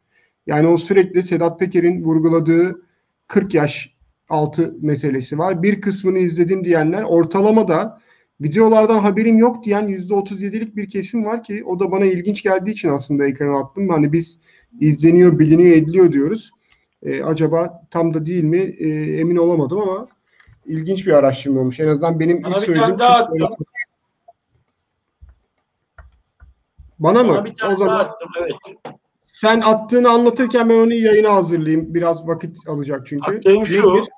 Yani o sürekli Sedat Peker'in vurguladığı 40 yaş altı meselesi var. Bir kısmını izledim diyenler ortalamada videolardan haberim yok diyen %37'lik bir kesim var ki o da bana ilginç geldiği için aslında ekrana attım. Hani biz izleniyor, biliniyor, ediliyor diyoruz. E, acaba tam da değil mi E, emin olamadım ama ilginç bir araştırma olmuş. En azından benim Bana ilk söylediğim daha şey- attım. Bana Bana mı? O zaman attım. Evet. Sen attığını anlatırken ben onu yayına hazırlayayım. Biraz vakit alacak çünkü. Attığım şu. Nedir?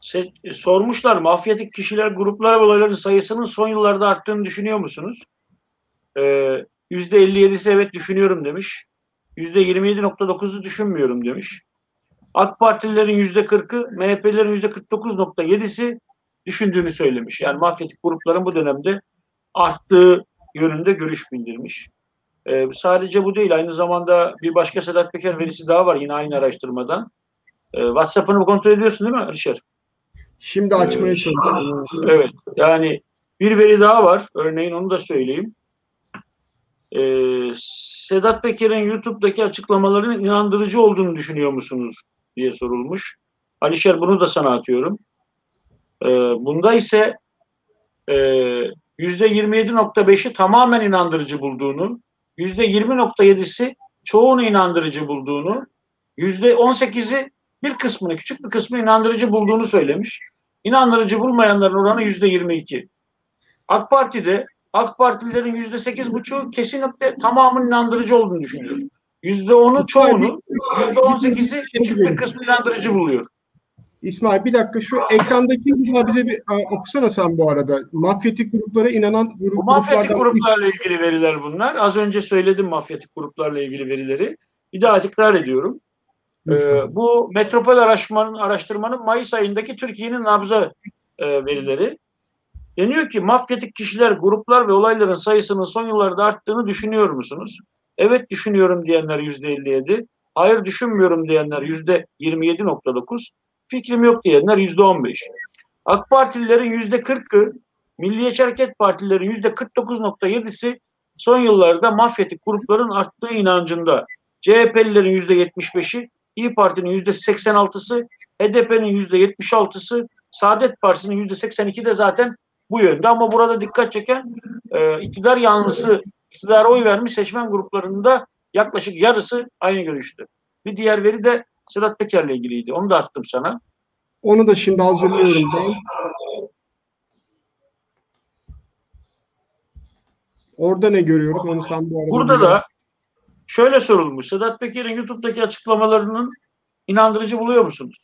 Se- sormuşlar mafyatik kişiler gruplar ve olayların sayısının son yıllarda arttığını düşünüyor musunuz? Ee, %57'si evet düşünüyorum demiş. %27.9'u düşünmüyorum demiş. AK Partililerin %40'ı, MHP'lilerin %49.7'si düşündüğünü söylemiş. Yani mafyatik grupların bu dönemde arttığı yönünde görüş bildirmiş. Ee, sadece bu değil. Aynı zamanda bir başka Sedat Peker verisi daha var yine aynı araştırmadan. Ee, WhatsApp'ını kontrol ediyorsun değil mi Alişer? Şimdi açmaya çalışıyorum. Evet. Yani bir veri daha var. Örneğin onu da söyleyeyim. Ee, Sedat Peker'in YouTube'daki açıklamalarının inandırıcı olduğunu düşünüyor musunuz diye sorulmuş. Alişer bunu da sana atıyorum. Ee, bunda ise e, %27.5'i tamamen inandırıcı bulduğunu, %20.7'si çoğunu inandırıcı bulduğunu, %18'i bir kısmını, küçük bir kısmını inandırıcı bulduğunu söylemiş. İnandırıcı bulmayanların oranı yüzde 22. AK Parti'de AK Partililerin yüzde sekiz buçuğu kesinlikle tamamının inandırıcı olduğunu düşünüyor. Yüzde onu çoğunu, yüzde on sekizi küçük bir kısmı inandırıcı buluyor. İsmail bir dakika şu ekrandaki bir bize bir e, okusana sen bu arada. Mafyatik gruplara inanan grup, mafyatik gruplarla ilgili veriler bunlar. Az önce söyledim mafyatik gruplarla ilgili verileri. Bir daha tekrar ediyorum. Ee, bu metropol araştırmanın, araştırmanın Mayıs ayındaki Türkiye'nin nabza e, verileri. Deniyor ki mafyatik kişiler, gruplar ve olayların sayısının son yıllarda arttığını düşünüyor musunuz? Evet düşünüyorum diyenler yüzde 57. Hayır düşünmüyorum diyenler yüzde 27.9. Fikrim yok diyenler yüzde 15. AK Partililerin yüzde 40'ı, Milliyetçi Hareket Partililerin yüzde 49.7'si son yıllarda mafyatik grupların arttığı inancında. CHP'lilerin yüzde 75'i, İyi Parti'nin yüzde 86'sı, HDP'nin yüzde 76'sı, Saadet Partisi'nin yüzde 82 de zaten bu yönde. Ama burada dikkat çeken e, iktidar yanlısı, iktidara oy vermiş seçmen gruplarında yaklaşık yarısı aynı görüşte. Bir diğer veri de Sedat Peker'le ilgiliydi. Onu da attım sana. Onu da şimdi hazırlıyorum ben. Orada ne görüyoruz? Onu sen bu arada Burada da şöyle sorulmuş. Sedat Peker'in YouTube'daki açıklamalarının inandırıcı buluyor musunuz?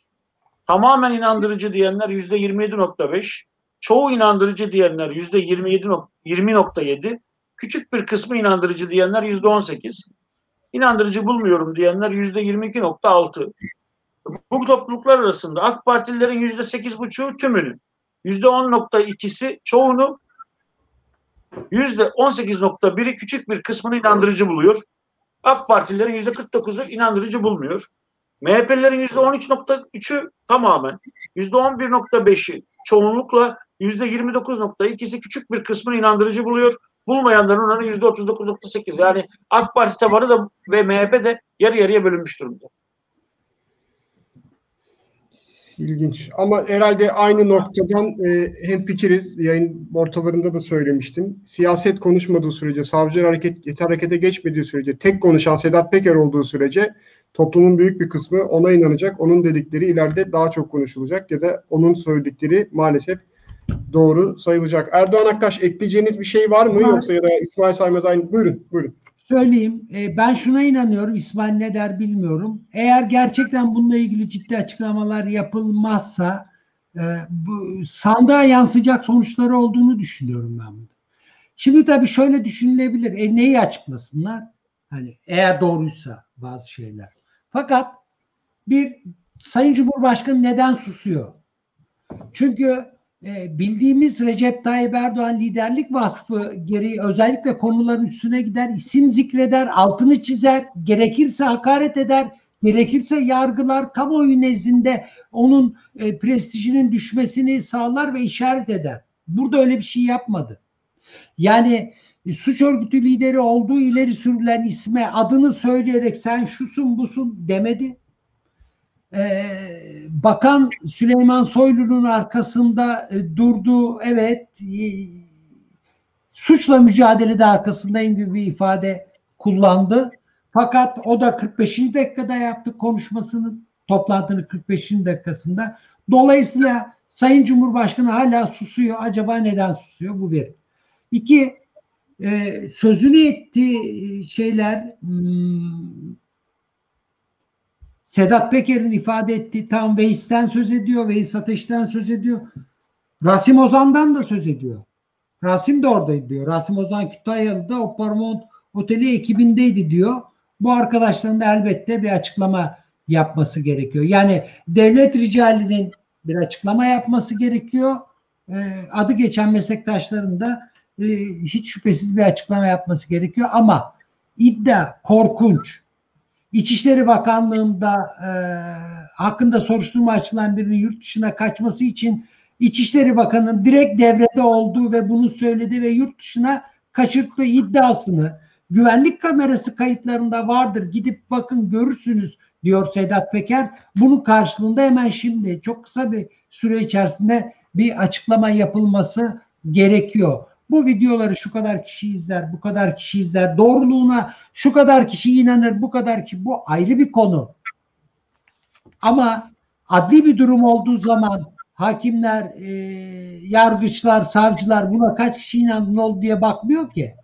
Tamamen inandırıcı diyenler yüzde 27.5, çoğu inandırıcı diyenler yüzde 27 nok- 20.7, küçük bir kısmı inandırıcı diyenler yüzde 18, inandırıcı bulmuyorum diyenler yüzde 22.6. Bu topluluklar arasında AK Partililerin yüzde 8.5'u tümünü, yüzde 10.2'si çoğunu, yüzde 18.1'i küçük bir kısmını inandırıcı buluyor. AK Partililerin yüzde 49'u inandırıcı bulmuyor. MHP'lilerin yüzde 13.3'ü tamamen, yüzde 11.5'i çoğunlukla yüzde 29.2'si küçük bir kısmını inandırıcı buluyor. Bulmayanların oranı yüzde 39.8. Yani AK Parti tabanı da ve MHP de yarı yarıya bölünmüş durumda. İlginç. Ama herhalde aynı noktadan e, hem fikiriz. Yayın ortalarında da söylemiştim. Siyaset konuşmadığı sürece, savcılar hareket, harekete geçmediği sürece, tek konuşan Sedat Peker olduğu sürece toplumun büyük bir kısmı ona inanacak. Onun dedikleri ileride daha çok konuşulacak ya da onun söyledikleri maalesef doğru sayılacak. Erdoğan Aktaş ekleyeceğiniz bir şey var mı? Var. Yoksa ya da İsmail Saymaz aynı. Buyurun, buyurun. söyleyeyim. E, ben şuna inanıyorum. İsmail ne der bilmiyorum. Eğer gerçekten bununla ilgili ciddi açıklamalar yapılmazsa e, bu sandığa yansıyacak sonuçları olduğunu düşünüyorum ben burada. Şimdi tabii şöyle düşünülebilir. E, neyi açıklasınlar? Hani eğer doğruysa bazı şeyler. Fakat bir Sayın Cumhurbaşkanı neden susuyor? Çünkü bildiğimiz Recep Tayyip Erdoğan liderlik vasfı gereği özellikle konuların üstüne gider, isim zikreder, altını çizer, gerekirse hakaret eder, gerekirse yargılar, kamuoyu nezdinde onun e, prestijinin düşmesini sağlar ve işaret eder. Burada öyle bir şey yapmadı. Yani e, suç örgütü lideri olduğu ileri sürülen isme adını söyleyerek sen şusun busun demedi. Ee, Bakan Süleyman Soylu'nun arkasında e, durduğu evet e, suçla mücadelede arkasındayım gibi bir ifade kullandı. Fakat o da 45. dakikada yaptı konuşmasını toplantının 45. dakikasında. Dolayısıyla Sayın Cumhurbaşkanı hala susuyor. Acaba neden susuyor? Bu bir. İki, e, sözünü ettiği şeyler hmm, Sedat Peker'in ifade ettiği tam Veys'ten söz ediyor, Veys Ateş'ten söz ediyor. Rasim Ozan'dan da söz ediyor. Rasim de oradaydı diyor. Rasim Ozan Kütahyalı'da o Paramount Oteli ekibindeydi diyor. Bu arkadaşların da elbette bir açıklama yapması gerekiyor. Yani devlet ricalinin bir açıklama yapması gerekiyor. Ee, adı geçen meslektaşların da e, hiç şüphesiz bir açıklama yapması gerekiyor ama iddia korkunç. İçişleri Bakanlığı'nda e, hakkında soruşturma açılan birinin yurt dışına kaçması için İçişleri Bakanı'nın direkt devrede olduğu ve bunu söyledi ve yurt dışına kaçırttığı iddiasını güvenlik kamerası kayıtlarında vardır gidip bakın görürsünüz diyor Sedat Peker. Bunun karşılığında hemen şimdi çok kısa bir süre içerisinde bir açıklama yapılması gerekiyor. Bu videoları şu kadar kişi izler, bu kadar kişi izler. Doğruluğuna şu kadar kişi inanır, bu kadar ki bu ayrı bir konu. Ama adli bir durum olduğu zaman hakimler, e, yargıçlar, savcılar buna kaç kişi inandı ne oldu diye bakmıyor ki.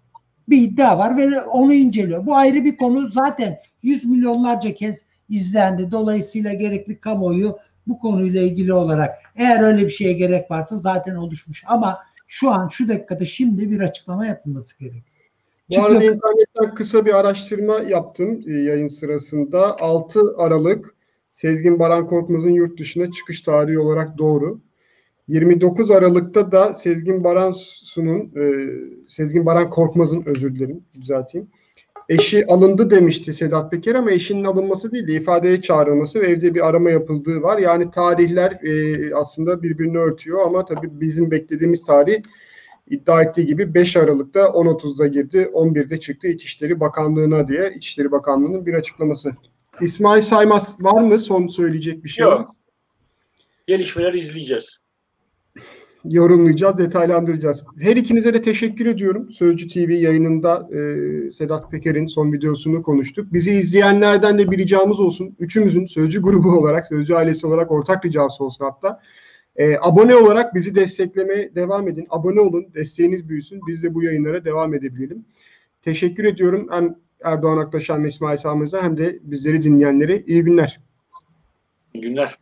Bir iddia var ve onu inceliyor. Bu ayrı bir konu. Zaten yüz milyonlarca kez izlendi. Dolayısıyla gerekli kamuoyu bu konuyla ilgili olarak eğer öyle bir şeye gerek varsa zaten oluşmuş ama şu an şu dakikada şimdi bir açıklama yapılması gerekiyor. Bu arada Çünkü- internetten kısa bir araştırma yaptım e, yayın sırasında. 6 Aralık Sezgin Baran Korkmaz'ın yurt dışına çıkış tarihi olarak doğru. 29 Aralık'ta da Sezgin Baransu'nun e, Sezgin Baran Korkmaz'ın özür dilerim düzelteyim. Eşi alındı demişti Sedat Peker ama eşinin alınması değil de ifadeye çağrılması ve evde bir arama yapıldığı var. Yani tarihler e, aslında birbirini örtüyor ama tabii bizim beklediğimiz tarih iddia ettiği gibi 5 Aralık'ta 10.30'da girdi, 11'de çıktı İçişleri Bakanlığı'na diye İçişleri Bakanlığı'nın bir açıklaması. İsmail Saymaz var mı son söyleyecek bir şey? Yok. Gelişmeleri izleyeceğiz. Yorumlayacağız, detaylandıracağız. Her ikinize de teşekkür ediyorum. Sözcü TV yayınında e, Sedat Peker'in son videosunu konuştuk. Bizi izleyenlerden de bir ricamız olsun. Üçümüzün Sözcü grubu [laughs] olarak, Sözcü ailesi olarak ortak ricası olsun hatta. E, abone olarak bizi desteklemeye devam edin. Abone olun, desteğiniz büyüsün. Biz de bu yayınlara devam edebilelim. Teşekkür ediyorum hem Erdoğan Aktaşan ve İsmail Samır'za hem de bizleri dinleyenlere iyi günler. İyi günler.